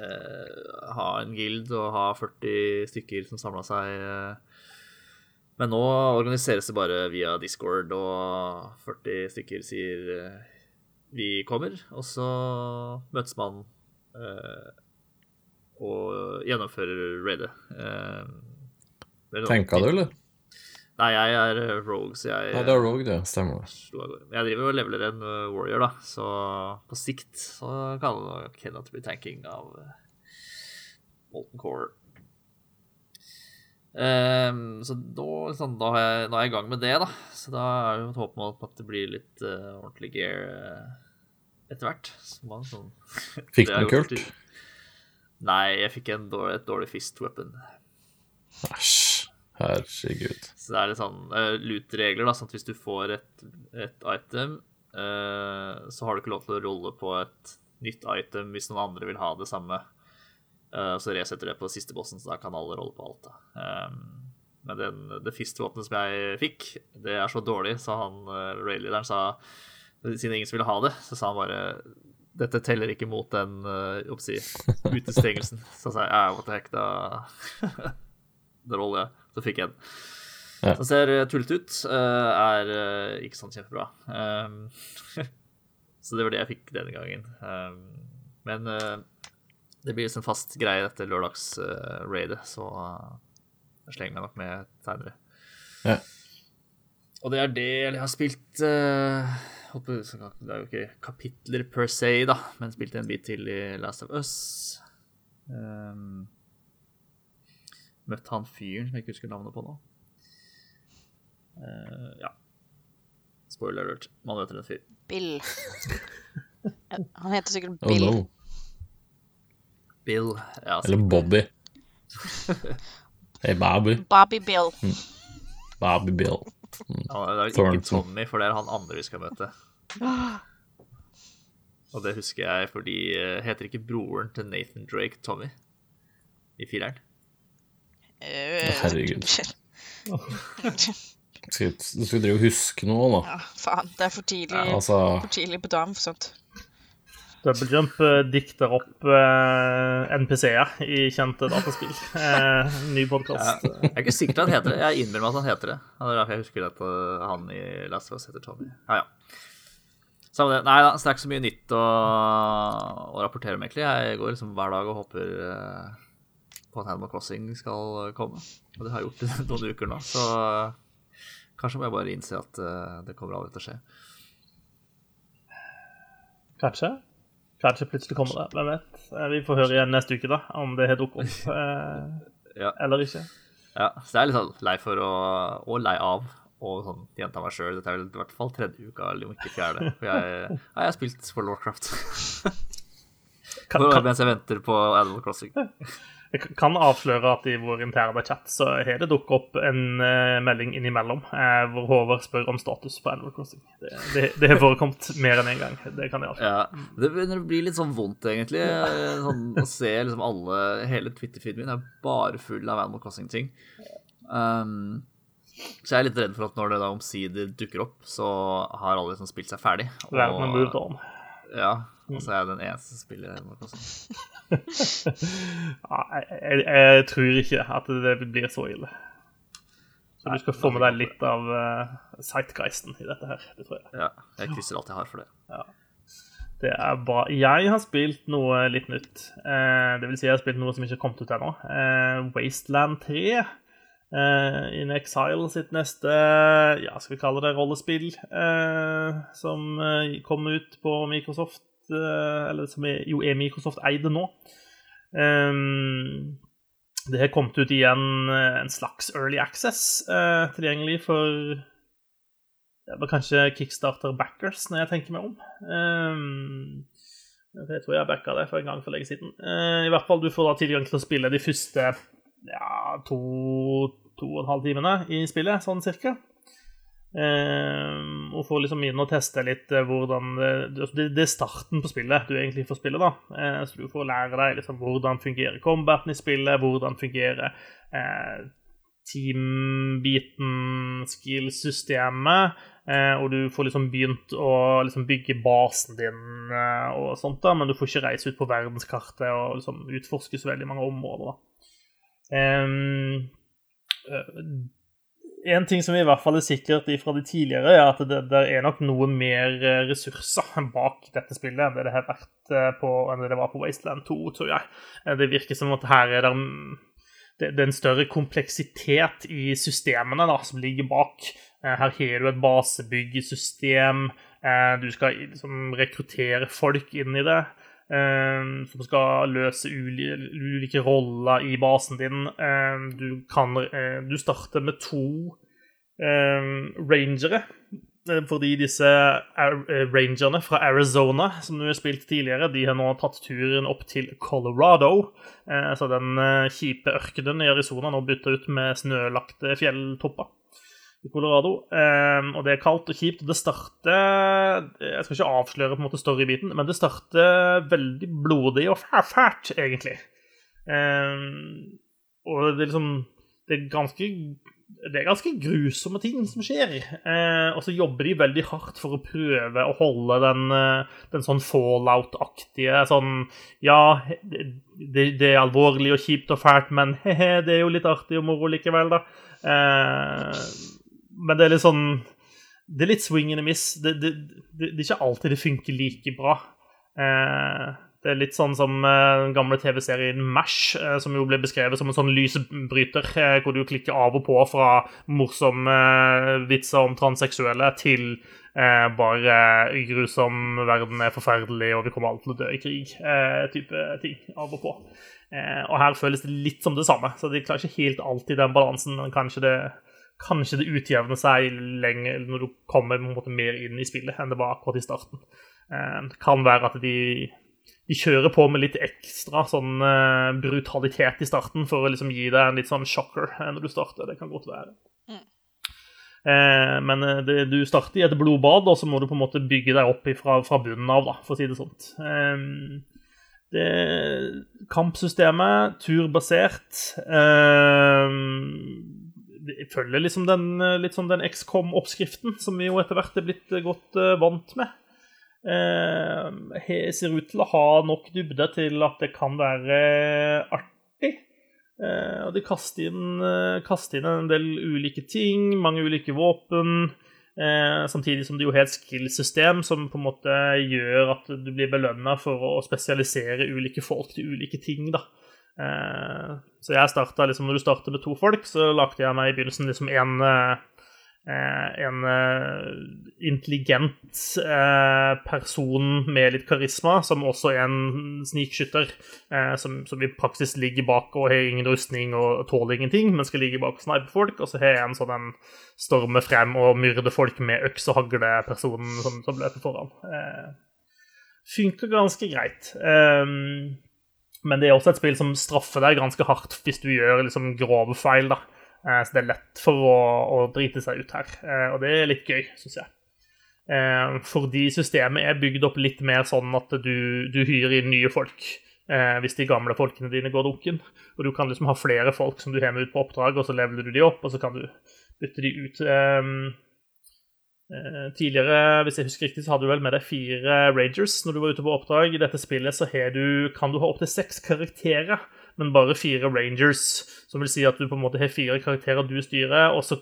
ha en guild og ha 40 stykker som samla seg. Men nå organiseres det bare via Discord, og 40 stykker sier eh, vi kommer, og så møtes man eh, og gjennomfører raidet. Eh, det Tenka du, eller? Nei, jeg er eh, rogue, så jeg Ja, det er Rogue, det. Stemmer det. Jeg driver og leveler en eh, warrior, da, så på sikt så kan det nok hende bli tanking av Molten Core. Ehm, så da, sånn, da, har jeg, da, er jeg i gang med det, da. Så da er det et håp om at det blir litt uh, ordentlig gear uh, etter hvert. Så sånn, (laughs) Fikk du noe kult? Nei, jeg fikk dårlig, et dårlig fist weapon. Æsj. Herregud. Så det er litt sånn uh, loot-regler, da, sånn at hvis du får et, et item, uh, så har du ikke lov til å rolle på et nytt item hvis noen andre vil ha det samme. Eh, så resetter det på siste bossen, så da kan alle rolle på alt. Um, men den, det fistvåpenet som jeg fikk, det er så dårlig, så han uh, raidleaderen sa Siden ingen som ville ha det, så sa han bare dette teller ikke mot den uh, utestengelsen. Så sa jeg ja, what the heck, da (laughs) Da roller jeg. Så fikk jeg den. Ja. Den ser eh, tullete ut. eh, er eh, ikke sånn kjempebra. Um, (laughs) så det var det jeg fikk denne gangen. Um, men eh, det blir en fast greie dette lørdags-raidet, så jeg slenger meg nok med seinere. Ja. Og det er det jeg har spilt uh, Det er jo ikke kapitler per se, da, men spilte en bit til i Last of Us. Um, møtt han fyren som jeg ikke husker navnet på nå. Uh, ja. Spoiler alert. Man møter en fyr. Bill. (laughs) Han heter sikkert Oh Bill. no. Bill. Ja, Eller Bobby. (laughs) Hey, Bobby. Bobby Bill. Bobby Bill. Ja, det er ikke Tommy, for det er han andre vi skal møte. Og det husker jeg fordi eh, Heter ikke broren til Nathan Drake Tommy? I fireren? Eh, Herregud. (laughs) Skal, du skal drive og huske noe, da. Ja, faen. Det er for tidlig, Altså, for tidlig på dagen for sånt. Double Jump eh, dikter opp eh, NPC-er i kjente dataspill. Eh, ny podkast. Jeg er ikke sikker på at han heter det. Jeg innrømmer at han heter det. Det er derfor jeg husker at på han i Last of Us heter Tommy. Ja, ja. Samme det. Nei da, så det er ikke så mye nytt å, å rapportere om, egentlig. Jeg går liksom hver dag og håper eh, på at Animal Crossing skal komme. Og det har jeg gjort i (laughs) noen uker nå, så kanskje må jeg bare innse at det kommer aldri til å skje. Kanskje. Kanskje plutselig kommer det. Hvem vet. Eh, Vi får høre igjen neste uke, da, om det har dukket opp (laughs) eh, Ja. eller ikke. Ja, så det er litt sånn lei for å Og lei av og sånn gjenta meg sjøl. Dette er vel i hvert fall tredje uka, eller om ikke fjerde. For jeg, (laughs) jeg har spilt World of Warcraft. Kan, kan, Mens jeg venter på Animal Crossing. (laughs) jeg kan avsløre at i vår interne chat så har det dukket opp en uh, melding innimellom uh, hvor Håvard spør om status på Animal Crossing. Det, det, det har forekommet mer enn én en gang. Det kan jeg avsløre. Ja, det begynner å bli litt sånn vondt, egentlig. Sånn, å se liksom alle Hele Twitter-feeden min er bare full av Animal Crossing-ting. Um, så jeg er litt redd for at når det da omsider dukker opp, så har alle liksom spilt seg ferdig. Verden er moved on. Ja, og så er jeg den eneste som spiller (laughs) Ja, jeg, jeg, jeg tror ikke at det blir så ille. Så du skal få med deg litt av uh, sightgeisten i dette her. Det tror jeg. Ja, jeg krysser alt jeg har for det. (laughs) Det er bra. Jeg har spilt noe litt nytt. Eh, det vil si jeg har spilt noe som ikke har kommet ut ennå. Eh, Wasteland 3. Eh, In Exile sitt neste ja, skal vi kalle det rollespill, eh, som eh, kom ut på Microsoft, eh, eller som er, jo er Microsoft eide nå. Um, det har kommet ut igjen eh, en slags early access, uh, tilgjengelig for det var kanskje Kickstarter backers, når jeg tenker meg om. Um, jeg tror jeg backa det for en gang for lenge siden. Uh, I hvert fall, Du får da tilgang til å spille de første ja, to, to og en halv timene i spillet, sånn cirka. Eh, og får liksom inn og teste litt eh, hvordan det, det, det er starten på spillet du egentlig får spille, da. Eh, så du får lære deg liksom hvordan fungerer combaten i spillet, hvordan fungerer eh, team-biten, skill-systemet. Eh, og du får liksom begynt å liksom bygge basen din og sånt, da, men du får ikke reise ut på verdenskartet og liksom utforske så veldig mange områder. da. Um, en ting som i hvert fall er sikkert fra de tidligere, er at det, det er nok noe mer ressurser (laughs) bak dette spillet enn det det har vært på, enn det var på Wasteland 2, tror jeg. Det virker som at her er det, det, det er en større kompleksitet i systemene da, som ligger bak. Her har du et basebyggesystem. Du skal liksom rekruttere folk inn i det. Som skal løse ulike roller i basen din. Du, kan, du starter med to rangere. Fordi disse rangerne fra Arizona som du har spilt tidligere, de har nå tatt turen opp til Colorado. Så den kjipe ørkenen i Arizona nå bytta ut med snølagte fjelltopper i Colorado. Um, og det er kaldt og kjipt. og Det starter Jeg skal ikke avsløre på en måte storybiten, men det starter veldig blodig og fælt, egentlig. Um, og det er liksom Det er ganske det er ganske grusomme ting som skjer. Eh, og så jobber de veldig hardt for å prøve å holde den, den sånn fallout-aktige sånn Ja, det, det, er alvorlig og kjipt og fælt, men he-he, det er jo litt artig og moro likevel, da. Eh, men det er litt sånn Det er litt swing and a miss. Det, det, det, det er ikke alltid det funker like bra. Eh, det er litt sånn som eh, den gamle TV-serien MASH, eh, som jo ble beskrevet som en sånn lysbryter, eh, hvor du klikker av og på fra morsomme eh, vitser om transseksuelle til eh, bare grusom verden er forferdelig og vi kommer alle til å dø i krig, type ting. Av og på. og her føles det litt som det samme, så de klarer ikke helt alltid den balansen, men kanskje det kanskje det utjevner seg lenger når du kommer måte, mer inn i spillet enn det var akkurat i starten. Eh, det kan være at de, de kjører på med litt ekstra sånn uh, brutalitet i starten for å liksom gi deg en litt sånn shocker uh, når du starter. Det kan godt være. Mm. Men det, du starter i et blodbad, og så må du på en måte bygge deg opp fra, fra bunnen av, da, for å si det sånt. Det, kampsystemet, turbasert jeg følger liksom den, eh, litt sånn den XCOM-oppskriften som vi jo etter hvert er blitt eh, godt uh, vant med. Uh, ser ut til å ha nok dybde til at det kan være artig. Uh, og de kaster inn, kaster inn, en del ulike ting, mange ulike våpen. samtidig som det jo har et skill-system som på en måte gjør at du blir belønna for å spesialisere ulike folk til ulike ting. da. Eh, så jeg starta liksom Når du starter med to folk, så lagde jeg meg i begynnelsen liksom en, eh, en eh, intelligent person med litt karisma, som også er en snikskytter, som, som, i praksis ligger bak og har ingen rustning og tåler ingenting, men skal ligge bak og snipe folk. Og så har jeg en sånn en storme frem og myrde folk med øks og hagle-personen som, som løper foran. Funker ganske greit. Um, men det er også et spill som straffer deg ganske hardt hvis du gjør liksom grove feil. da. Eh, så det er lett for å, å drite seg ut her. Eh, og det er litt gøy, syns jeg. Eh, fordi systemet er bygd opp litt mer sånn at du, du hyrer inn nye folk hvis de gamle folkene dine går dunken. Og du kan liksom ha flere folk som du har med ut på oppdrag, og så leveler du de opp, og så kan du bytte de ut. Eh, tidligere, hvis jeg husker riktig, så hadde du vel med deg fire Rangers når du var ute på oppdrag. I dette spillet så du, kan du ha opptil seks karakterer, men bare fire Rangers. Som vil si at du på en måte har fire karakterer du styrer, og, så,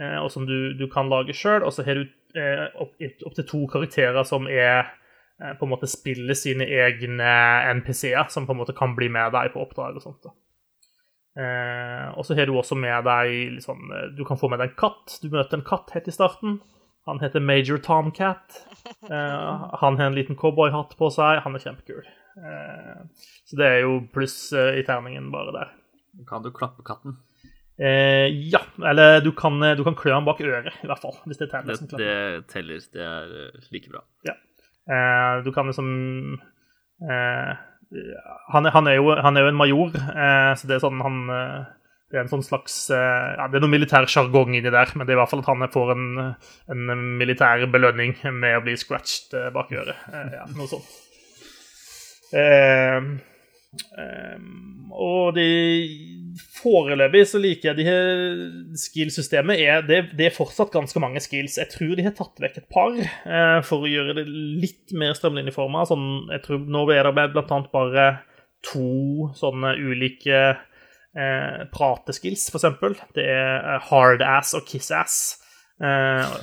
eh, og som du, du, kan lage sjøl. Og så har du eh, opptil opp to karakterer som er eh, på en måte spiller sine egne NPC-er, som på en måte kan bli med deg på oppdrag og sånt. da. Eh, og så har du også med deg liksom, Du kan få med deg en katt. Du møter en katt helt i starten. Han heter Major Tomcat. Uh, (laughs) han har en liten cowboyhatt på seg. Han er kjempekul. Uh, så det er jo pluss uh, i terningen bare der. Kan du klappe katten? ja, eller du kan, du kan klø han bak øret, i hvert fall. Hvis det teller. Det, det teller. Det er like bra. Ja. du kan liksom han, han, er jo, han, er jo, en major, så det er sånn han det er en sånn slags eh, ja, Det er noe militær sjargong inni der, men det er i hvert fall at han får en, en militær belønning med å bli scratched eh, bak øret. Eh, ja, noe sånt. Eh, og de Foreløpig så liker jeg de her skillsystemet. Det, det, er fortsatt ganske mange skills. Jeg tror de har tatt vekk et par eh, for å gjøre det litt mer strømlinjeforma. Sånn, jeg tror nå er det blant annet bare to sånne ulike eh, prateskills, eksempel. Det er eh, hard ass og kiss ass, eh,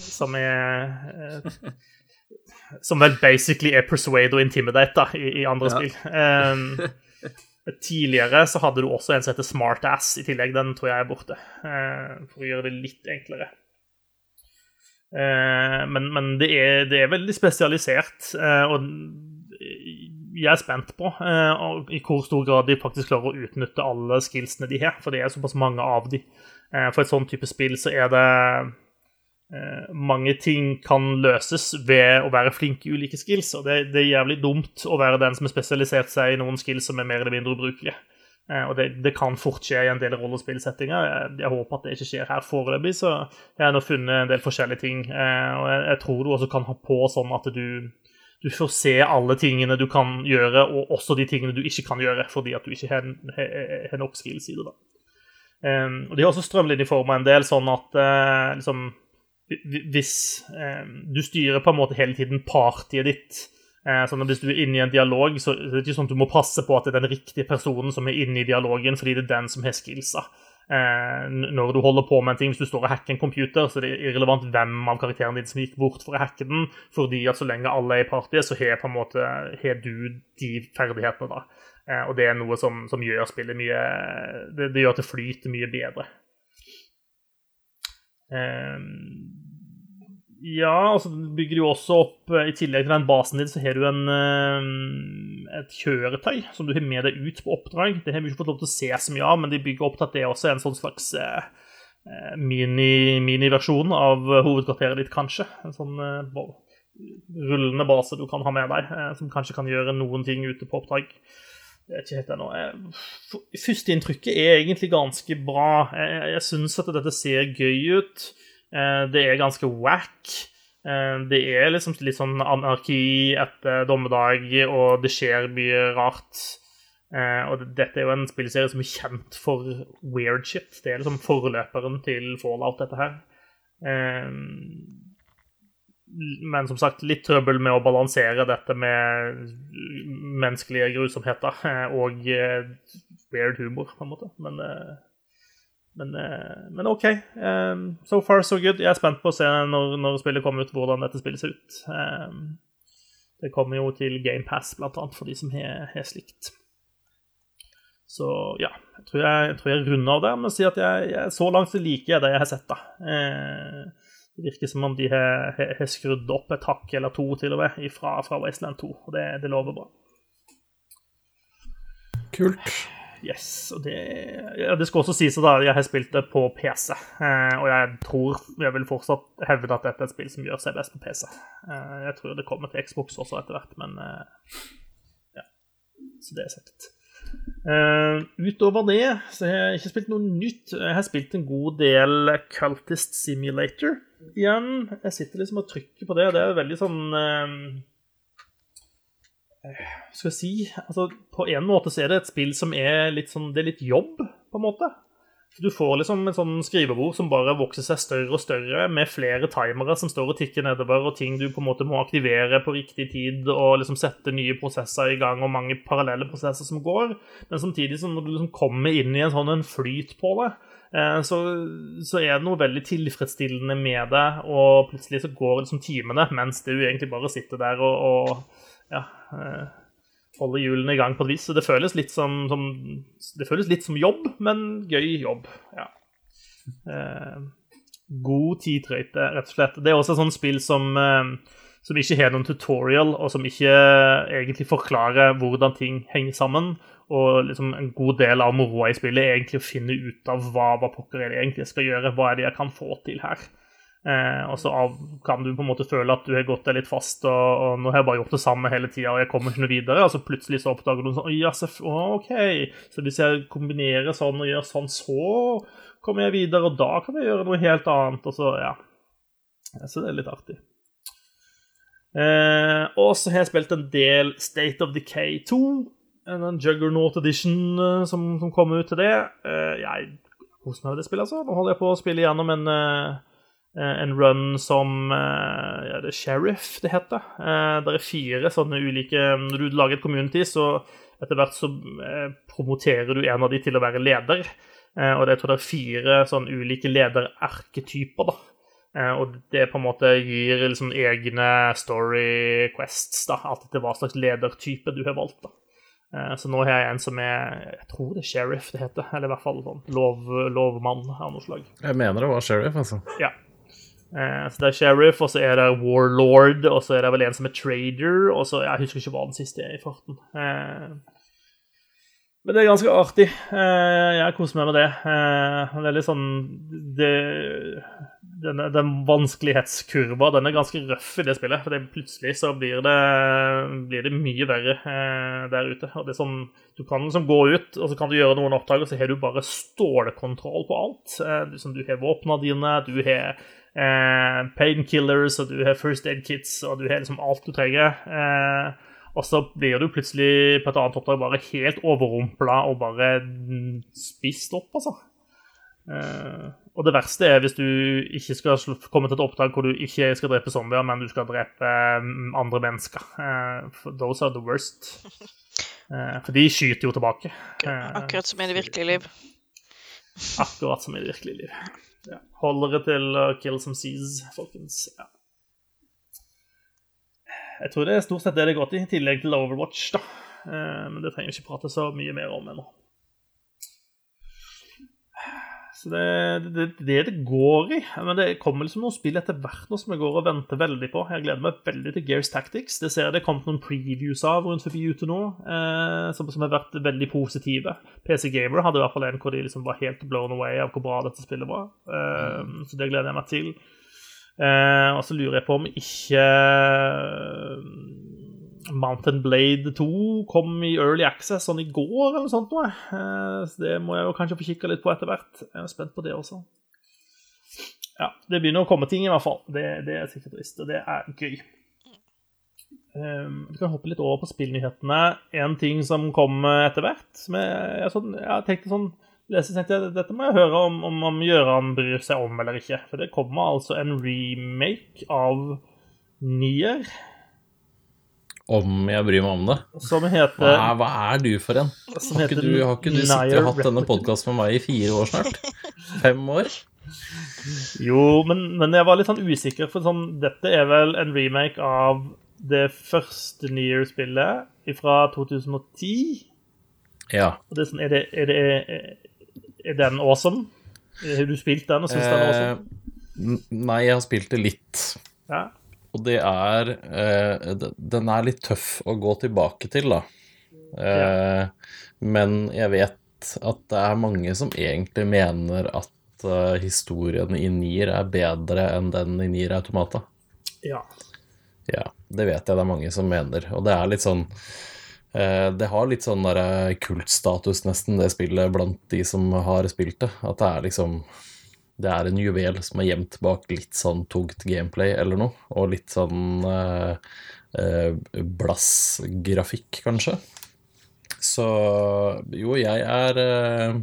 som er eh, Som vel basically er persuade og intimidate da, i, i andre ja. spill. Eh, tidligere så hadde du også en som heter smart ass i tillegg. Den tror jeg er borte, uh, for å gjøre det litt enklere. Uh, men, men det, er, det, er, veldig spesialisert, og jeg er spent på uh, i hvor stor grad de faktisk klarer å utnytte alle skillsene de har, for det er såpass mange av de. Uh, for et sånn type spill så er det uh, Mange ting kan løses ved å være flink i ulike skills, og det, det, er jævlig dumt å være den som har spesialisert seg i noen skills som er mer eller mindre ubrukelige. og det, det, kan fort skje i en del rollespillsettinger. Jeg, jeg, håper at det ikke skjer her foreløpig, så jeg har nå funnet en del forskjellige ting. og jeg, jeg tror du også kan ha på sånn at du du får se alle tingene du kan gjøre, og også de tingene du ikke kan gjøre, fordi at du ikke har, har nok i det. da. Um, og De har også strømlinjeforma en del, sånn at uh, liksom, hvis um, du styrer på en måte hele tiden partyet ditt uh, sånn at Hvis du er inne i en dialog, så er det ikke sånn at du må passe på at det er den riktige personen som er inne i dialogen, fordi det er den som har skillsa. Eh, når du holder på med en ting, Hvis du står og hacker en computer, så det er irrelevant hvem av karakterene dine som gikk bort for å hacke den, fordi at så lenge alle er i partyet, så har på en måte har du de ferdighetene. da. Eh, og det er noe som, som gjør spillet mye det, det, gjør at det flyter mye bedre. Um, ja, altså bygger jo også opp eh, I tillegg til den basen din, så har du en, eh, et kjøretøy som du har med deg ut på oppdrag. Det har vi ikke fått lov til å se så mye av, men de bygger opp til at det også er en sånn slags eh, mini-versjon mini av hovedkvarteret ditt, kanskje. En sånn rullende base du kan ha med deg, som kanskje kan gjøre noen ting ute på oppdrag. Det er ikke helt ennå. Førsteinntrykket er egentlig ganske bra. Jeg, jeg syns at dette ser gøy ut. Eh, det er ganske wack. Eh, det er liksom litt sånn anarki etter dommedag, og det skjer mye rart. Eh, og dette er jo en spillserie som er kjent for weird shit. Det er liksom forløperen til Fallout, dette her. Men som sagt, litt trøbbel med å balansere dette med menneskelige grusomheter og weird humor, på en måte. Men men, eh, men, OK. Um, so far, so good. Jeg er spent på å se når, når spillet kommer ut, hvordan dette spillet ser ut. Um, det kommer jo til GamePass, blant annet, for de som har slikt. Så ja, jeg tror jeg, jeg, tror jeg runder av der med å si at jeg, jeg, så langt så liker jeg det jeg har sett. da. Eh, det virker som om de har, har, skrudd opp et hakk eller to til og med fra, fra Wasteland 2, og det, det lover bra. Kult. Yes, og det, ja, det skal også sies at jeg har spilt det på PC. Eh, og jeg tror jeg vil fortsatt hevde at dette er et spill som gjør seg best på PC. Eh, jeg tror det kommer til Xbox også etter hvert, men eh, ja. Så det er sagt. Uh, utover det så har jeg ikke spilt noe nytt. Jeg har spilt en god del Cultist Simulator igjen. Jeg sitter liksom og trykker på det. og Det er veldig sånn uh, skal jeg si altså, På en måte så er det et spill som er litt sånn Det er litt jobb, på en måte. Du får liksom en sånn skrivebord som bare vokser seg større og større, med flere timere som står og tikker nedover, og ting du på en måte må aktivere på riktig tid, og liksom sette nye prosesser i gang, og mange parallelle prosesser som går. Men samtidig, som når du liksom kommer inn i en sånn en flyt på det, eh, så, så, er det noe veldig tilfredsstillende med det, og plutselig så går liksom timene mens du egentlig bare sitter der og, og ja, eh, holde hjulene i gang på et vis. Så det føles litt som, som, det føles litt som jobb, men gøy jobb. Ja. Eh, god tidtrøyte, rett og slett. Det er også et sånt spill som, eh, som ikke har noen tutorial, og som ikke egentlig forklarer hvordan ting henger sammen. Og liksom en god del av moroa i spillet er egentlig å finne ut av hva, hva pokker er det egentlig skal gjøre, hva er det jeg kan få til her. Eh, og så kan du på en måte føle at du har gått deg litt fast, og, og nå har jeg bare gjort det samme hele tida, og jeg kommer ikke noe videre. Og så plutselig så oppdager du sånn ja, OK. Så hvis jeg kombinerer sånn og gjør sånn, så kommer jeg videre, og da kan jeg gjøre noe helt annet. Og så, ja. Så det er litt artig. Eh, og så har jeg spilt en del State of Decay 2. En Juggernaut Edition eh, som, som kom ut til det. Eh, jeg koser meg med det spillet, altså. Nå holder jeg på å spille gjennom en Eh, en run som eh, ja, det er Sheriff det heter. Eh, det er fire sånne ulike Når du lager et community, så etter hvert så promoterer du en av de til å være leder. Og jeg tror det er fire sånn ulike lederarketyper, da. Og det på en måte gir liksom egne story quests, da, alt etter hva slags ledertype du har valgt. da. Så nå har jeg en som er Jeg tror det er sheriff det heter. Eller i hvert fall sånn lov, lovmann av noe slag. Jeg mener det var sheriff, altså. Ja. Eh, så det er sheriff, og så er det warlord, og så er det vel en som er trader, og så Jeg husker ikke hva den siste er i farten. Eh, men det er ganske artig. Eh, jeg koser meg med det. Det er litt sånn det, denne, Den vanskelighetskurva den er ganske røff i det spillet. For plutselig så blir det, blir det mye verre der ute. Og det er sånn, Du kan liksom gå ut, og så kan du gjøre noen oppdrag, og så har du bare stålkontroll på alt. Du, du har våpnene dine, du har eh, painkillers, og du har first aid kits, og du har liksom alt du trenger. Eh, og så blir du plutselig på et annet oppdrag bare helt overrumpla og bare spist opp, altså. Eh, og det verste er hvis du ikke skal komme til et oppdrag hvor du ikke skal drepe zombier, men du skal drepe mm, andre mennesker. Eh, those are the worst. Uh, for de skyter jo tilbake. Akkurat som i det virkelige liv. Akkurat som i det virkelige liv. Ja. Holder det til uh, kill some seas, folkens. Ja. Jeg tror det er stort sett det det går til, i tillegg til Overwatch. da. Uh, men det trenger vi ikke prate så mye mer om ennå. Så det er det, det, det går i. Men det kommer liksom noen spill etter hvert nå som jeg går og venter veldig på. Jeg gleder meg veldig til Gears Tactics. Det ser jeg det kom noen previews av rundt forbi ute nå, eh, som, som, har vært veldig positive. PC Gamer hadde i hvert fall en hvor de liksom var helt blown away av hvor bra dette spillet var. Eh, mm. Så det gleder jeg meg til. Eh, og så lurer jeg på om ikke Mountain Blade 2 kom i Early Access sånn i går, eller noe sånt noe. Eh, så det må jeg jo kanskje få kikka litt på etter hvert. Jeg er spent på det også. Ja, det begynner å komme ting, i hvert fall. Det, det er sikkert trist, og det er gøy. Um, vi kan hoppe litt over på spillnyhetene. En ting som kom etter hvert som jeg, sånn, jeg tenkte sånn lese, tenkte jeg, Dette må jeg høre om, om, om Gjøran bryr seg om eller ikke. For det kommer altså en remake av Nier. Om jeg bryr meg om det? Som heter Hva, hva er du for en? Har ikke du, har ikke du sittet og hatt denne podkasten med meg i fire år snart? Fem år? Jo, men, men, jeg var litt sånn usikker, for sånn, dette er vel en remake av det første New Year-spillet fra 2010? Ja. Og det er, sånn, er, det, er, det, er den awesome? Har du spilt den og syns eh, den er awesome? Eh, nei, jeg har spilt det litt. Ja. Og det er eh, Den er litt tøff å gå tilbake til, da. Eh, men jeg vet at det er mange som egentlig mener at eh, historien i Nier er bedre enn den i Nier Automata. Ja. Ja, det vet jeg det er mange som mener. Og det er litt sånn uh, Det har litt sånn der kultstatus, nesten, det spillet, blant de som har spilt det. At det er liksom det er en juvel som er gjemt bak litt sånn tungt gameplay eller noe, og litt sånn eh, eh, blassgrafikk, kanskje. Så jo, jeg er eh,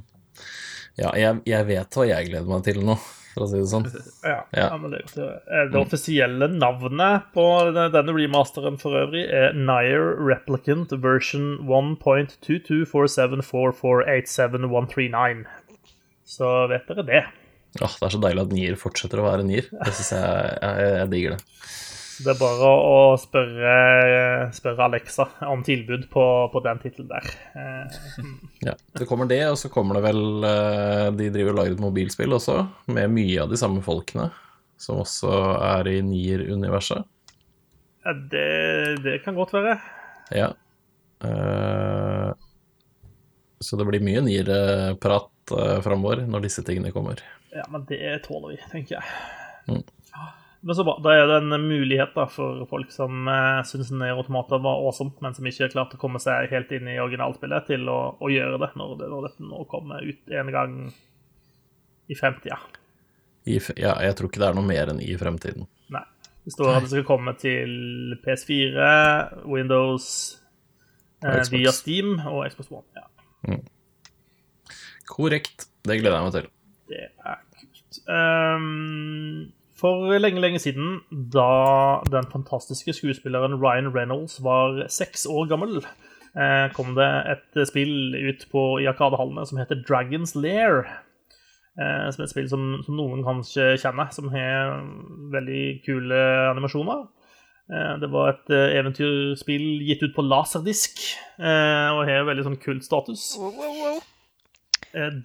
Ja, jeg, jeg, vet hva jeg gleder meg til nå, for å si det sånn. (laughs) Ja, ja. ja men det, det, det offisielle navnet på denne remasteren for øvrig er Nier Replicant version 1.22474487139. Så vet dere det. Åh, det er så deilig at Nier fortsetter å være Nier. Det synes jeg, jeg, jeg digger det. Det er bare å spørre, spørre Alexa om tilbud på, på den tittelen der. ja, det kommer det, og så kommer det vel eh, De driver og lager et mobilspill også, med mye av de samme folkene, som også er i Nier-universet. Ja, det, det, kan godt være. Ja. Uh, så det blir mye nyere prat uh, framover når disse tingene kommer. Ja, men det tåler vi, tenker jeg. Men så bra. Da er det en mulighet da, for folk som eh, syns Nier Automata var awesome, men som ikke har klart å komme seg helt inn i originalspillet, til å, å gjøre det når, det når dette nå kommer ut en gang i fremtida. I, ja, jeg tror ikke det er noe mer enn i fremtiden. Nei. Det står at det skal komme til PS4, Windows, eh, via Steam og Xbox One. Ja, Korrekt. Det gleder jeg meg til. det er kult. Um, for lenge, lenge siden, da den fantastiske skuespilleren Ryan Reynolds var seks år gammel, eh, kom det et spill ut på, i Arkadehallene som heter Dragons Lair. Eh, som er et spill som, som noen kanskje kjenner, som har veldig kule animasjoner. Eh, Det var et eh, eventyrspill gitt ut på laserdisk, eh, og har veldig sånn kult status. Wow, wow, wow.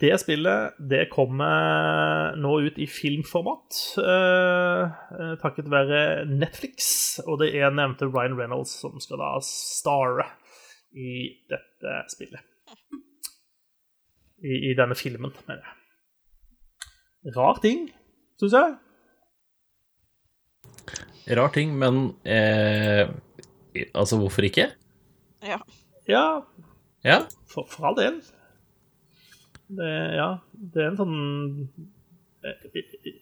Det spillet det kommer nå ut i filmformat, eh, takket være Netflix. Og det er nevnte Ryan Reynolds som skal da starre i dette spillet. I, i denne filmen, mener jeg. Rar ting, syns jeg. Rar ting, men eh, Altså, hvorfor ikke? Ja. Ja, Ja. for, for all del. Det, ja, det er en sånn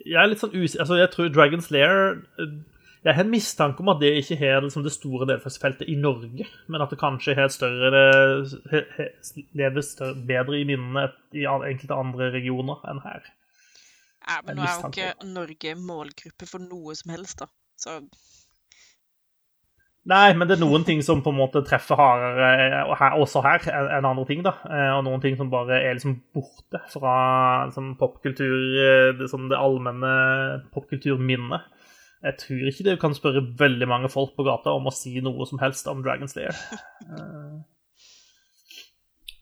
Jeg er litt sånn usikker Altså, jeg tror Dragon's Lair Jeg har en mistanke om at det ikke har liksom det store deltaksfeltet i Norge, men at det kanskje har et større he- he- lever større, bedre i minnene i enkelte andre regioner enn her. Ja men En nå er jo ikke Norge målgruppe for noe som helst, da. Så Nei, men det er noen ting som på en måte treffer hardere eh, her, også her enn enn andre ting. da, Eh, Og noen ting som bare er liksom borte fra liksom, popkultur, eh, det, sånn det allmenne popkulturminnet. Jeg tror ikke du kan spørre veldig mange folk på gata om å si noe som helst om Dragon Slayer. Eh,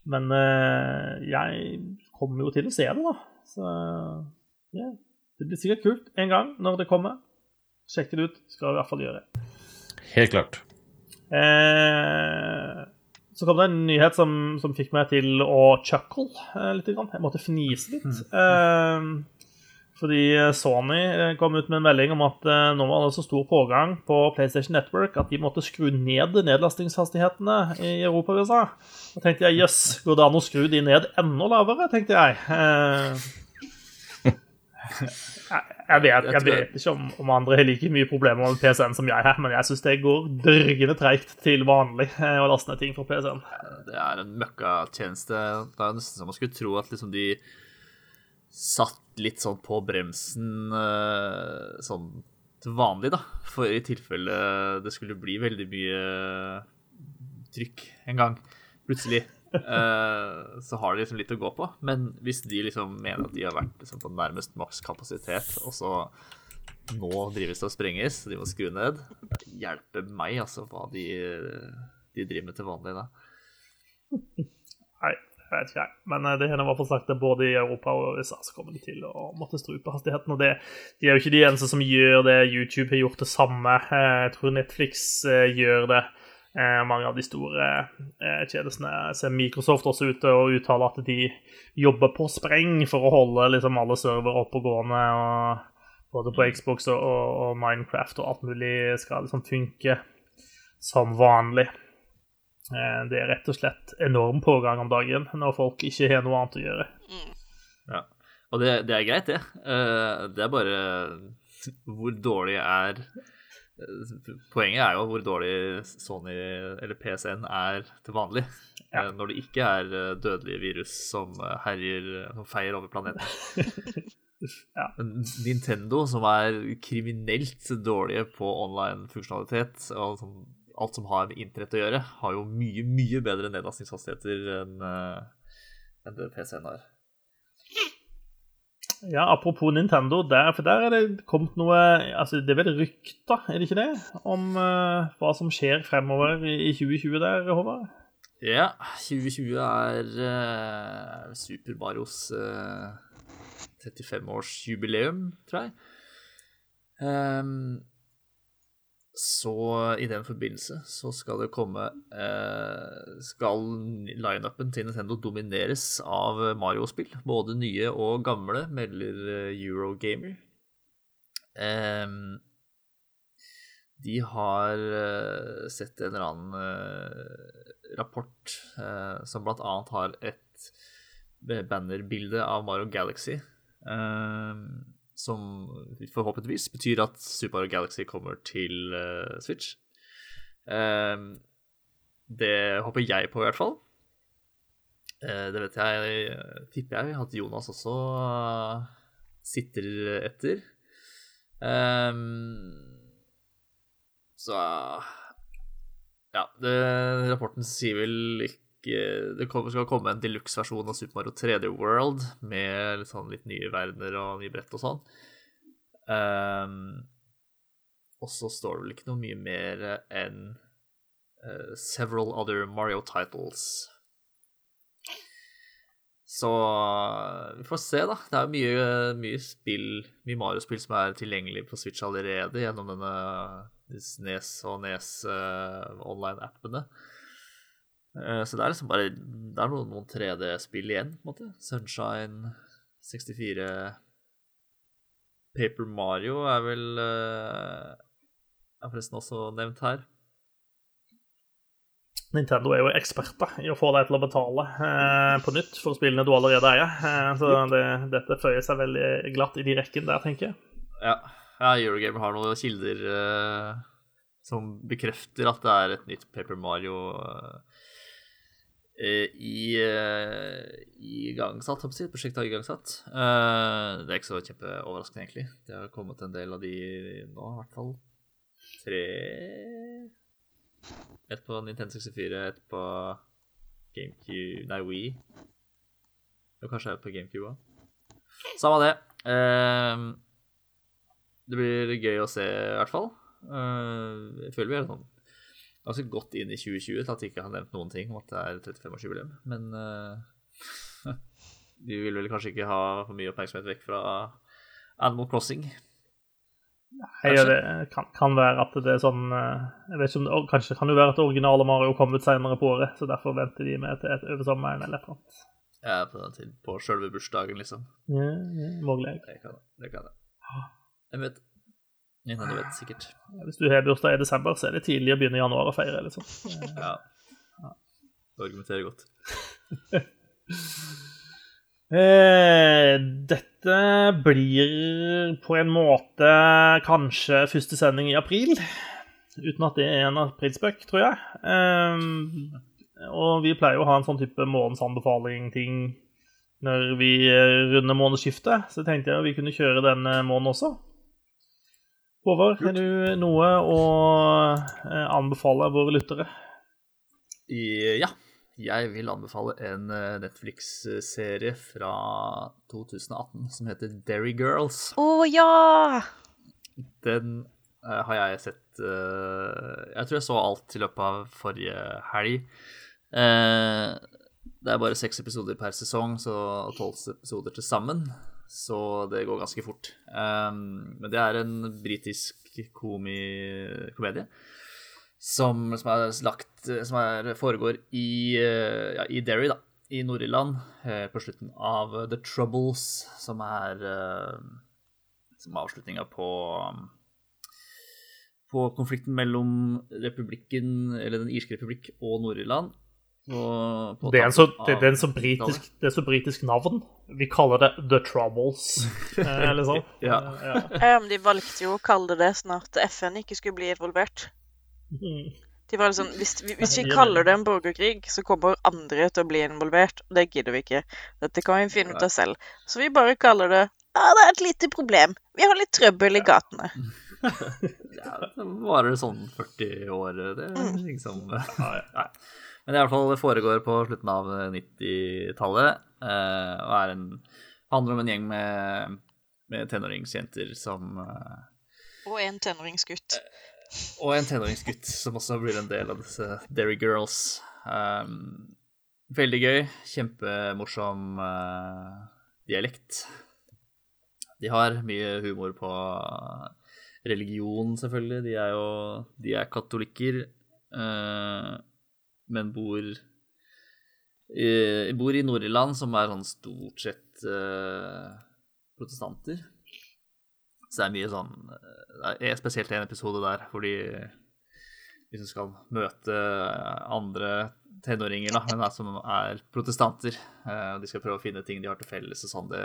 Men eh, jeg kommer jo til å se det, da. Så ja, det blir sikkert kult en gang når det kommer. Sjekk det ut. Skal vi i hvert fall gjøre. Helt klart. Eh, så kom det en nyhet som, som fikk meg til å chuckle eh, litt. Grann. Jeg måtte fnise litt. Eh, fordi Sony eh, kom ut med en melding om at eh, nå var det så stor pågang på PlayStation Network at de måtte skru ned nedlastingshastighetene i Europa og USA. Da tenkte jeg jøss, går det an å skru de ned enda lavere, tenkte jeg. Jeg, vet, jeg vet ikke om, om andre har like mye problemer med PC-en som jeg har, men jeg syns det går dørgende treigt til vanlig eh, å laste ned ting fra PC-en. Det er en møkkatjeneste. Det er nesten som man skulle tro at liksom de satt litt sånn på bremsen eh, sånn til vanlig, da. For i tilfelle det skulle bli veldig mye trykk en gang, plutselig. Eh, så har de liksom litt å gå på. Men hvis de liksom mener at de har vært liksom på nærmest maks kapasitet, og så nå drives det og sprenges, de må skru ned Hjelpe meg, altså, hva de, de driver med til vanlig da. Nei, vet ikke, jeg. Men eh, det hender i hvert fall sagt at både i Europa og USA så kommer de til å måtte strupe hastigheten. Og det, de er jo ikke de eneste som gjør det. YouTube har gjort det samme. Eh, Jeg tror Netflix gjør det. Eh, Mange av de store eh, tjenestene ser Microsoft også ute og uttaler at de jobber på spreng for å holde liksom alle servere oppe og gående, Både på Xbox og, og, og Minecraft og alt mulig skal liksom funke som vanlig. Eh, Det er rett og slett enorm pågang om dagen når folk ikke har noe annet å gjøre. Ja. Og det, det er greit, det. Eh, Det er bare hvor dårlig er Poenget er jo hvor dårlig Sony eller PCN er til vanlig. Ja. Eh, Når det ikke er eh, dødelige virus som eh, herjer Som feier over planeten. (laughs) Ja. Nintendo, som er kriminelt dårlige på online funksjonalitet, og som, alt som har med internett å gjøre, har jo mye, mye bedre nedlastningshastigheter enn det PC-en har. Ja, Apropos Nintendo, der, for der er det kommet noe altså Det er vel rykter, er det ikke det? Om uh, hva som skjer fremover i i 2020 der, Håvard? Ja, 2020 er uh, Super Marios uh, 35-årsjubileum, tror jeg. Ehm, så i den forbindelse så skal det komme eh, Skal lineupen til Nintendo domineres av Mario-spill. Både nye og gamle, melder eh, Eurogamer. Eh, de har eh, sett en eller annen eh, rapport eh, som blant annet har et bannerbilde av Mario Galaxy. ehm, som forhåpentligvis betyr at Super Mario Galaxy kommer til uh, Switch. Ehm, det håper jeg på, i hvert fall. Uh, det vet jeg, tipper jeg at Jonas også eh, sitter etter. Ehm, så Ja, det, rapporten sier vel ikke Det skal komme en deluxe-versjon av Super Mario 3D World med litt, sånn, litt nye verdener og nye brett og sånn. Um, og så står det vel ikke noe mye mer enn uh, several other Mario titles. Så eh, vi får se, da. Det er mye, mye spill, mye Mario-spill som er tilgjengelig på Switch allerede gjennom denne Nes og Nes uh, online-appene. Eh, så det er liksom bare Det er noen, noen 3D-spill igjen, på en måte. Sunshine 64 Paper Mario er vel eh, Er forresten også nevnt her. Nintendo er jo eksperter i å få deg til å betale eh, på nytt for spillene du allerede eier. Eh, så det, dette føyer seg veldig glatt i de rekken der, tenker jeg. Ja, ja Eurogamer har noen kilder eh, som bekrefter at det er et nytt Paper Mario eh, i, i igangsatt, har jeg. Prosjektet har igangsatt. Eh, det er ikke så kjempeoverraskende, egentlig. Det har kommet en del av de nå, i hvert fall. Tre Et på Nintendo 64, et på GameCube Nei, Wii. Og kanskje et på GameCube òg. Samme det. Eh, det blir gøy å se, i hvert fall. Eh, jeg føler vi er sånn ganske godt inn i 2020 til at de ikke har nevnt noen ting om at det er 35-årsjubileum. Men uh, (laughs) de vil vel kanskje ikke ha for mye oppmerksomhet vekk fra Animal Crossing. Nei, det kan, kan være at det er sånn eh, Jeg vet ikke om det, Kanskje kan det være at originale Mario kom ut senere på året, så derfor venter de med til et over sommeren eller noe. Ja, på, den tiden, på selve bursdagen, liksom. Ja, ja, mulig. Det kan det. det, kan det. Jeg vet. Nintendo vet sikkert. Hvis du har bursdag i desember, så er det tidlig å begynne i januar å feire. liksom. (laughs) Ja. Du argumenterer godt. (laughs) Eh, dette blir på en måte kanskje første sending i april. Uten at det er en aprilspøk, tror jeg. Eh, og vi pleier jo å ha en sånn type månedsanbefaling-ting når vi runder månedsskiftet, så tenkte jeg vi kunne kjøre denne måneden også. Håvard, har du noe å eh, anbefale våre lyttere? I, ja. Jeg vil anbefale en eh, Netflix-serie fra 2018 som heter Derry Girls. Å ja! Den eh, har jeg sett Jeg tror jeg så alt i løpet av forrige helg. Eh, det er bare seks episoder per sesong, så tolv episoder til sammen. Så det går ganske fort. Um, men det er en britisk komedie som, som, er lagt, som er, foregår i, eh, ja, i Derry, da. I Nord-Irland, eh, på slutten av The Troubles, som er eh, Som avslutninga på på konflikten mellom republikken, eller Den irske republikk og Nord-Irland. På- på Det er, så, det, det, er en så britisk, det er så britisk navn. Vi kaller det The Troubles. (laughs) Eh, Eller sånn. Ja. Ja. De valgte jo å kalle det det sånn at FN ikke skulle bli involvert. Mm. De var liksom, hvis, vi- hvis vi kaller det en borgerkrig, så kommer andre til å bli involvert. og Det gidder vi ikke. Dette kan vi finne ut av selv. Så vi bare kaller det Ja, det er et lite problem. Vi har litt trøbbel i gatene. (laughs) Ja, det varer sånn 40 år, det er liksom Nei. Men i alle fall, det foregår på slutten av 90-tallet, eh, og er en, handler om en gjeng med, med tenåringsjenter som eh, Og en tenåringsgutt. Og en tenåringsgutt som også blir en del av disse Derry Girls. Um, veldig gøy. Kjempemorsom uh, dialekt. De har mye humor på religion, selvfølgelig. De er jo de er katolikker, eh, men bor i, bor i Nord-Irland, som er sånn stort sett uh, protestanter. Så det er mye sånn Det er spesielt en episode der hvor de liksom skal møte andre tenåringer da, men som er protestanter. eh, og de skal prøve å finne ting de har til felles og sånn. Det,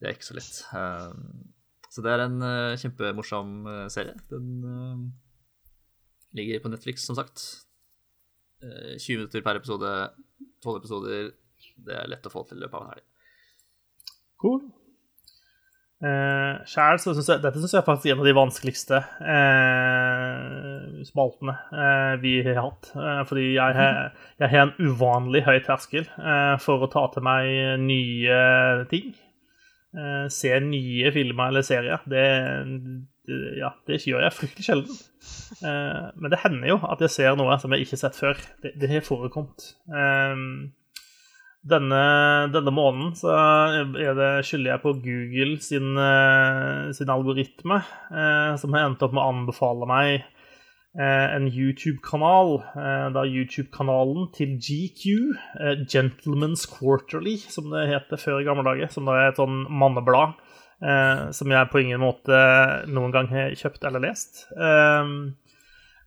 det er ikke så lett. Eh, så det er en eh, kjempemorsom eh, serie. Den eh, ligger på Netflix, som sagt. Eh, 20 minutter per episode, 12 episoder. Det er lett å få til i løpet av en helg. Cool. Uh, Sjæl så syns jeg dette synes jeg er faktisk en av de vanskeligste uh, spaltene uh, vi har hatt. Uh, fordi jeg har, en uvanlig høy terskel eh, for å ta til meg nye ting. Eh, se nye filmer eller serier. Det, ja, det gjør jeg fryktelig sjelden. Eh, men det hender jo at jeg ser noe som jeg ikke har sett før. Det, har forekommet. Eh, denne, denne måneden så er det, skylder jeg på Google sin, eh, sin algoritme, eh, som har endt opp med å anbefale meg eh, en YouTube-kanal. Eh, da YouTube-kanalen til GQ, Gentleman's Quarterly, som det heter før i gamle dager, som da er et sånn manneblad eh, som jeg på ingen måte noen gang har kjøpt eller lest. Eh,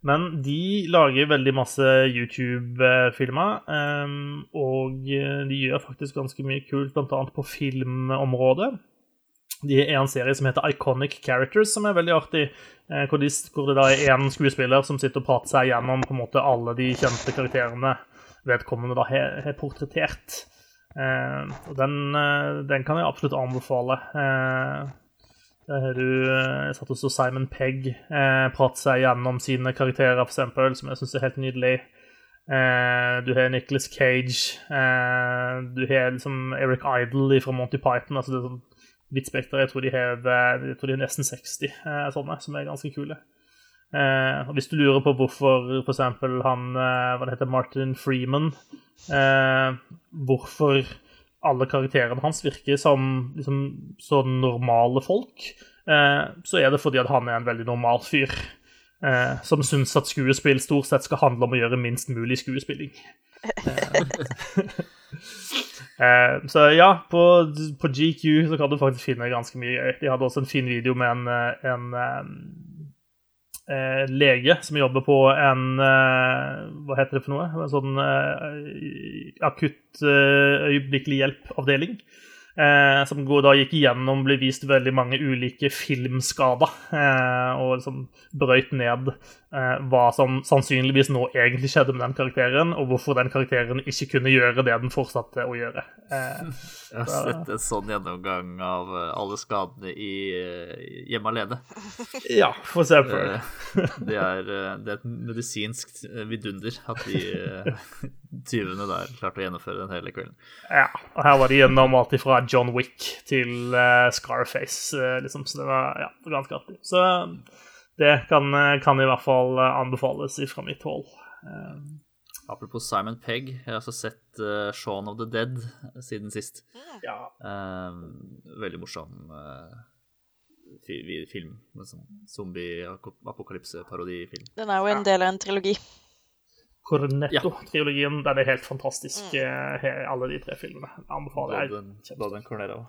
men de lager veldig masse YouTube-filmer, eh, og de gjør faktisk ganske mye kult, bl.a. på filmområdet. De har en serie som heter Iconic Characters, som er veldig artig. eh, Hvor, de, hvor det da er én skuespiller som sitter og prater seg gjennom på en måte alle de kjente karakterene vedkommende da har, portrettert. Eh, og den, eh, den kan jeg absolutt anbefale. Eh, du Jeg satt og så Simon Pegg eh, prate seg gjennom sine karakterer, eksempel, som jeg syns er helt nydelig. Eh, du har Nicholas Cage. Eh, du har liksom Eric Idle fra Monty Python. altså det er sånn vidt spekter. Jeg tror de har, nesten 60 eh, sånne, som er ganske kule. Eh, Hvis du lurer på hvorfor for eksempel han eh, hva det heter, Martin Freeman eh, Hvorfor alle karakterene hans virker som liksom, så normale folk, eh, så er det fordi at han er en veldig normal fyr. Eh, som syns at skuespill stort sett skal handle om å gjøre minst mulig skuespilling. Eh, (laughs) så ja, på, på, GQ så kan du faktisk finne ganske mye gøy. De hadde også en fin video med en, en, en lege som jobber på en Hva heter det for noe? En sånn akutt øyeblikkelig hjelp-avdeling. Eh, som da gikk igjennom ble vist veldig mange ulike filmskader. Eh, og liksom brøyt ned eh, hva som sannsynligvis nå egentlig skjedde med den karakteren, og hvorfor den karakteren ikke kunne gjøre det den fortsatte å gjøre. Jeg har sett en sånn gjennomgang av alle skadene i Hjemme alene. (laughs) Ja, for eksempel. det, er, det er et medisinsk vidunder at de (laughs) tyvene der klarte å gjennomføre den hele kvelden. Ja, og her var de gjennom alt ifra John Wick til Scarface, liksom, så det var ja, ganske artig. Så det kan, kan, i hvert fall anbefales fra mitt hold. Um, Apropos Simon Pegg, jeg har også sett uh, Shaun of the Dead siden sist. Ja. veldig morsom film. Sånn Zombie-apokalypse-parodifilm. Den er jo en del av en trilogi. Cornetto-trilogien. Den er helt fantastisk, mm. alle de tre filmene. Anbefaler jeg. Cornetto.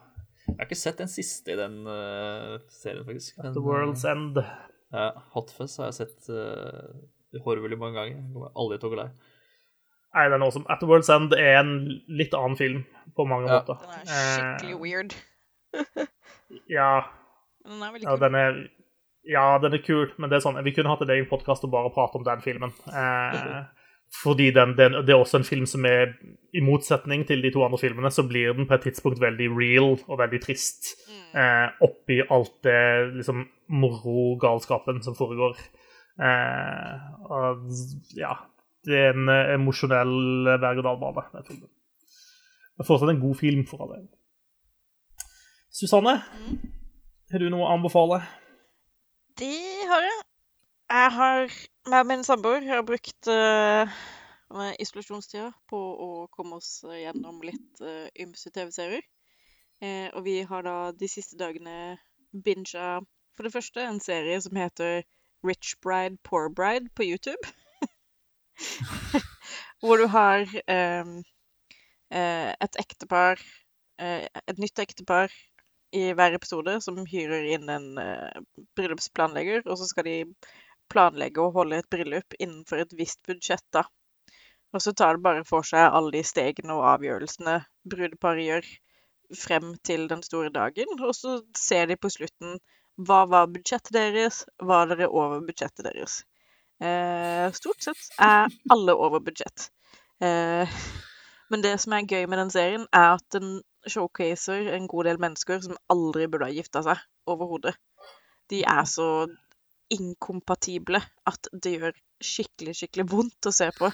Jeg har ikke sett den siste i den uh, serien, faktisk. At the World's End. Ja, Hotfuzz har jeg sett uh, horvelig mange ganger. Jeg kommer aldri til å glede meg. Nei, den er awesome. At the World's End er en litt annen film på mange ja. måter. Den er skikkelig uh, weird. (laughs) ja. Den er veldig kul. Ja, den er, ja, den er kul, men det er sånn, vi kunne hatt en egen podkast og bare prate om den filmen. Eh, (laughs) fordi den, den, det er også en film som er I motsetning til de to andre filmene, så blir den på et tidspunkt veldig real og veldig trist. Eh, oppi alt det liksom moro-galskapen som foregår. Eh, og ja Det er en emosjonell berg-og-dal-bane. Det er fortsatt en god film, for alle. Susanne, har du noe å anbefale? Det har jeg. Jeg har med min samboer har brukt uh, isolasjonstida på å komme oss gjennom litt uh, ymse TV-serier. Uh, og vi har da de siste dagene binga for det første en serie som heter Rich Bride, Poor Bride på YouTube. (laughs) Hvor du har um, et ektepar Et nytt ektepar i hver episode som hyrer inn en bryllupsplanlegger, og så skal de planlegge å holde et bryllup innenfor et visst budsjett, da. Og så tar det bare for seg alle de stegene og avgjørelsene brudeparet gjør frem til den store dagen, og så ser de på slutten hva var budsjettet deres, var dere over budsjettet deres? Eh, stort sett er alle over budsjett. Eh, men det som er gøy med den serien, er at den showcaser en god del mennesker som aldri burde ha gifta seg overhodet. De er så inkompatible at det gjør skikkelig, skikkelig vondt å se på.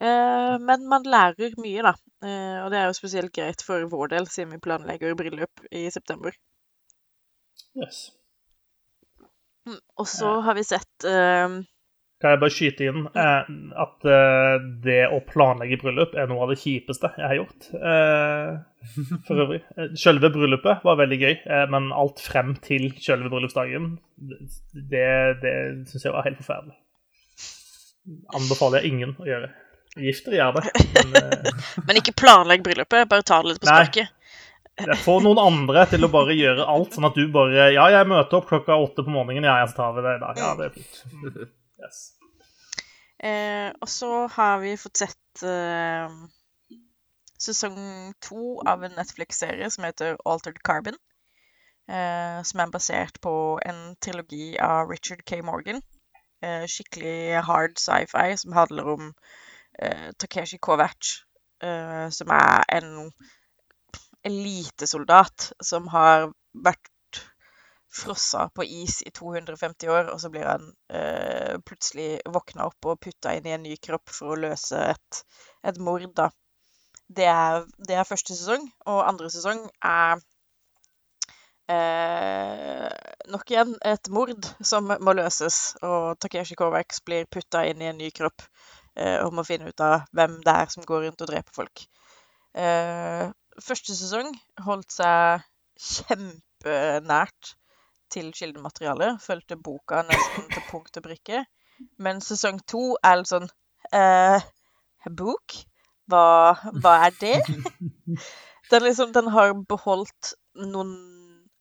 Eh, men man lærer mye, da. Eh, og det er jo spesielt greit for vår del, siden vi planlegger bryllup i september. Yes. Mm, og så har vi sett eh, kan jeg bare skyte inn eh, at eh, det å planlegge bryllup er noe av det kjipeste jeg har gjort. Eh, for øvrig. Eh, selve bryllupet var veldig gøy, eh, men alt frem til selve bryllupsdagen, det, det syns jeg var helt forferdelig. Anbefaler jeg ingen å gjøre. Gift dere, gjør det. Men, eh, (laughs) men, ikke planlegg bryllupet, bare ta det litt på sparket. får noen andre til å bare gjøre alt, sånn at du bare Ja, jeg møter opp klokka åtte på morgenen. Ja, jeg tar ved det i dag. Ja, det er fint. (laughs) Yes. Eh, og så har vi fått sett eh, sesong to av en Netflix-serie som heter Altered Carbon. Eh, som er basert på en trilogi av Richard K. Morgan. Eh, skikkelig hard sci-fi som handler om eh, Takeshi Kovac, eh, som er en elitesoldat som har vært frossa på is i 250 år, og så blir han eh, plutselig våkna opp og putta inn i en ny kropp for å løse et, et mord, da. Det er, det er, første sesong, og andre sesong er eh, nok igjen et mord som må løses, og Takeshi Kovacs blir putta inn i en ny kropp eh, og må finne ut av hvem det er som går rundt og dreper folk. Eh, første sesong holdt seg kjempenært til kildematerialet. Fulgte boka nesten til punkt og brikke. Men sesong to er litt sånn eh, Bok? Hva, hva, er det? (laughs) Den, liksom, den har beholdt noen,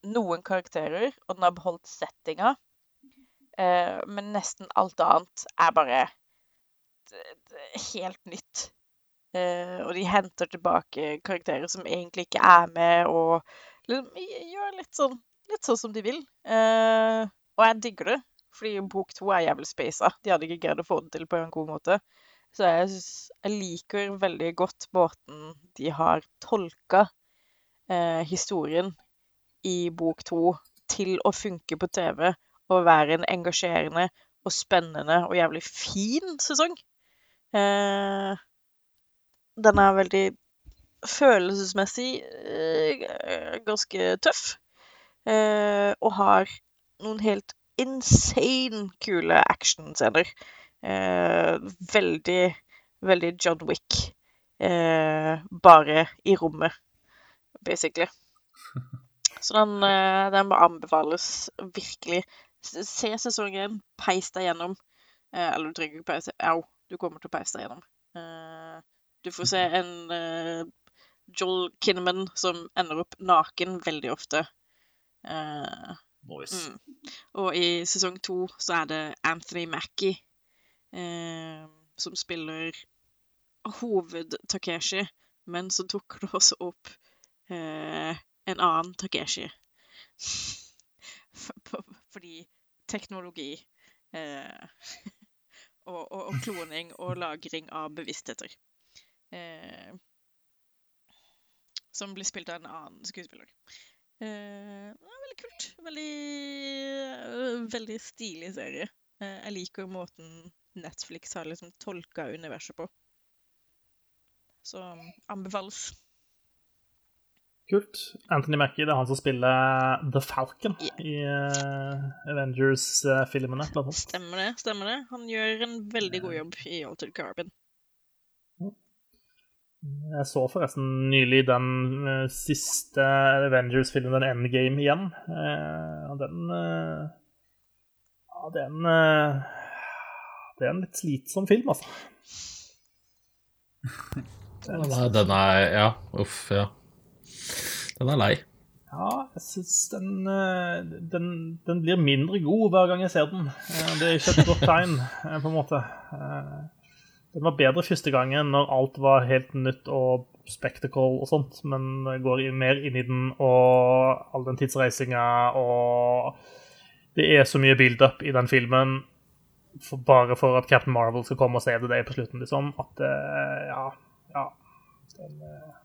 noen, karakterer, og den har beholdt settinga. Eh, men nesten alt annet er bare helt nytt. Eh, og de henter tilbake karakterer som egentlig ikke er med, og liksom, gjør litt sånn litt sånn som de vil. Eh, og jeg digger det, fordi bok to er jævlig spasa. De hadde ikke greid å få det til på en god måte. Så jeg, synes, jeg liker veldig godt måten de har tolka eh, historien i bok to til å funke på TV og være en engasjerende og spennende og jævlig fin sesong. Eh, den er veldig følelsesmessig eh, ganske tøff. Eh, og har noen helt insane kule actionscener. Eh, veldig, veldig John Wick. Eh, bare i rommet, basically. (laughs) Så den, den må anbefales virkelig. Se sesongen, peis deg gjennom. eller du trenger ikke peise Au, du kommer til å peise deg gjennom. du får se (laughs) en Joel Kinnaman som ender opp naken veldig ofte. Uh, nice. Mm. Og i sesong to så er det Anthony Mackie uh, som spiller hoved-Takeshi, men så dukker det også opp uh, en annen Takeshi. (laughs) Fordi teknologi (laughs) og, og, og, kloning og lagring av bevisstheter. som blir spilt av en annen skuespiller. Uh, veldig kult. Veldig, uh, veldig stilig serie. Eh, jeg liker måten Netflix har liksom tolka universet på. Så anbefales. Kult. Anthony Mackie det er han som spiller The Falcon yeah. i Avengers-filmene. Stemmer det. stemmer det. Han gjør en veldig god jobb i Altered Carbon. Jeg så forresten nylig den uh, siste Avengers-filmen, den Endgame, igjen. Uh, den uh, Ja, den Det er en litt slitsom film, altså. (laughs) Den er, den er Ja, uff, ja. Den er lei. Ja, jeg syns den, eh, den, den blir mindre god hver gang jeg ser den. Eh, Det er ikke et godt tegn, eh, på en måte. Den var bedre første gangen når alt var helt nytt og spectacle og sånt, men går mer inn i den og all den tidsreisinga og Det er så mye build-up i den filmen for, bare for at Captain Marvel skal komme og se det på slutten, liksom, at ja, ja den, eh,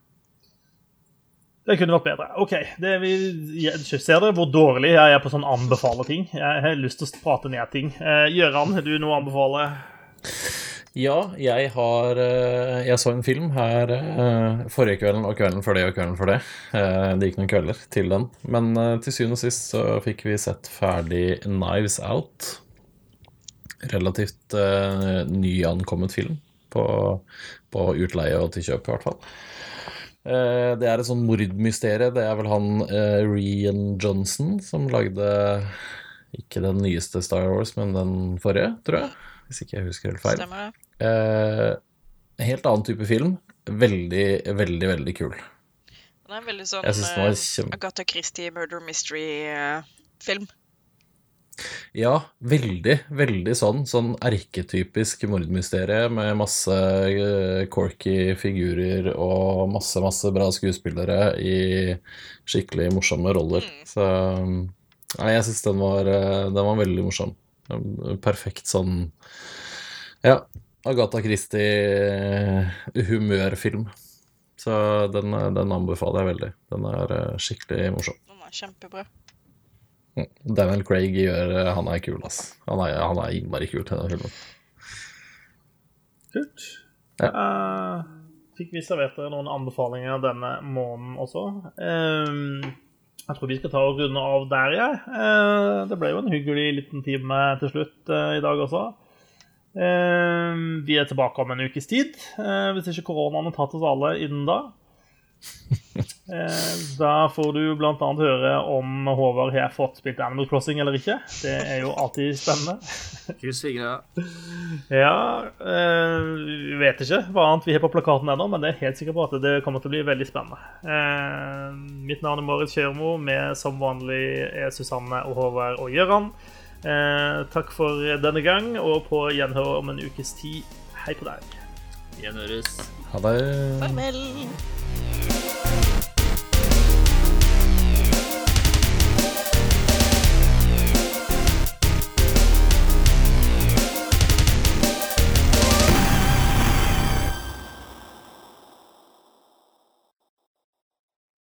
det kunne vært bedre. OK. Det vi, ser dere hvor dårlig jeg er på sånn anbefale ting? Jeg har lyst til å prate ned ting. Eh, Gøran, har du noe å anbefale? Ja, jeg har eh, Jeg så en film her eh, forrige kvelden og kvelden før det og kvelden før det. Eh, Det gikk noen kvelder til den. Men til syvende og sist så fikk vi sett ferdig Knives Out. Relativt uh, nyankommet film på, på utleie og til kjøp, i hvert fall. Uh, Det er et sånn mordmysterie. Det er vel han uh, Rian Johnson som lagde ikke den nyeste Star Wars, men den forrige, tror jeg. Hvis ikke jeg husker helt feil. Stemmer det? Eh, helt annen type film. Veldig, veldig, veldig kul. Den er en veldig sånn var eh, kjem- Agatha Christie murder mystery-film. Ja, veldig, veldig sånn. Sånn erketypisk mordmysterie med masse eh, corky figurer og masse, masse bra skuespillere i skikkelig morsomme roller. Så Nei, jeg syns den, var, eh, den var veldig morsom. Perfekt sånn Ja, Agatha Christie-humørfilm. Så den, den anbefaler jeg veldig. Den er eh, skikkelig morsom. Den er kjempebra. Mm. Daniel Craig gjør eh, Han er kul, ass. Han er, han er innmari kul til den filmen. Kult. Ja. Uh, fikk vi servert dere noen anbefalinger denne måneden også? Eh, jeg tror vi skal ta og runde av der, jeg. Eh, det ble jo en hyggelig liten time til slutt eh, i dag også. Eh, vi er tilbake om en ukes tid, hvis ikke koronaen har tatt oss alle innen da. Eh, da får du bl.a. høre om Håvard har fått spilt Animal Crossing eller ikke. Det er jo alltid spennende. Fingra. Ja, eh, vet ikke hva annet vi har på plakaten ennå, men det er helt sikker på at det kommer til å bli veldig spennende. Eh, mitt navn er Marit Kjørmo, med som vanlig er Susanne og Håvard og Gøran. Eh, takk for denne gang, og på gjenhør om en ukes tid. Hei på deg. Gjenhøres. Ha det. Farvel.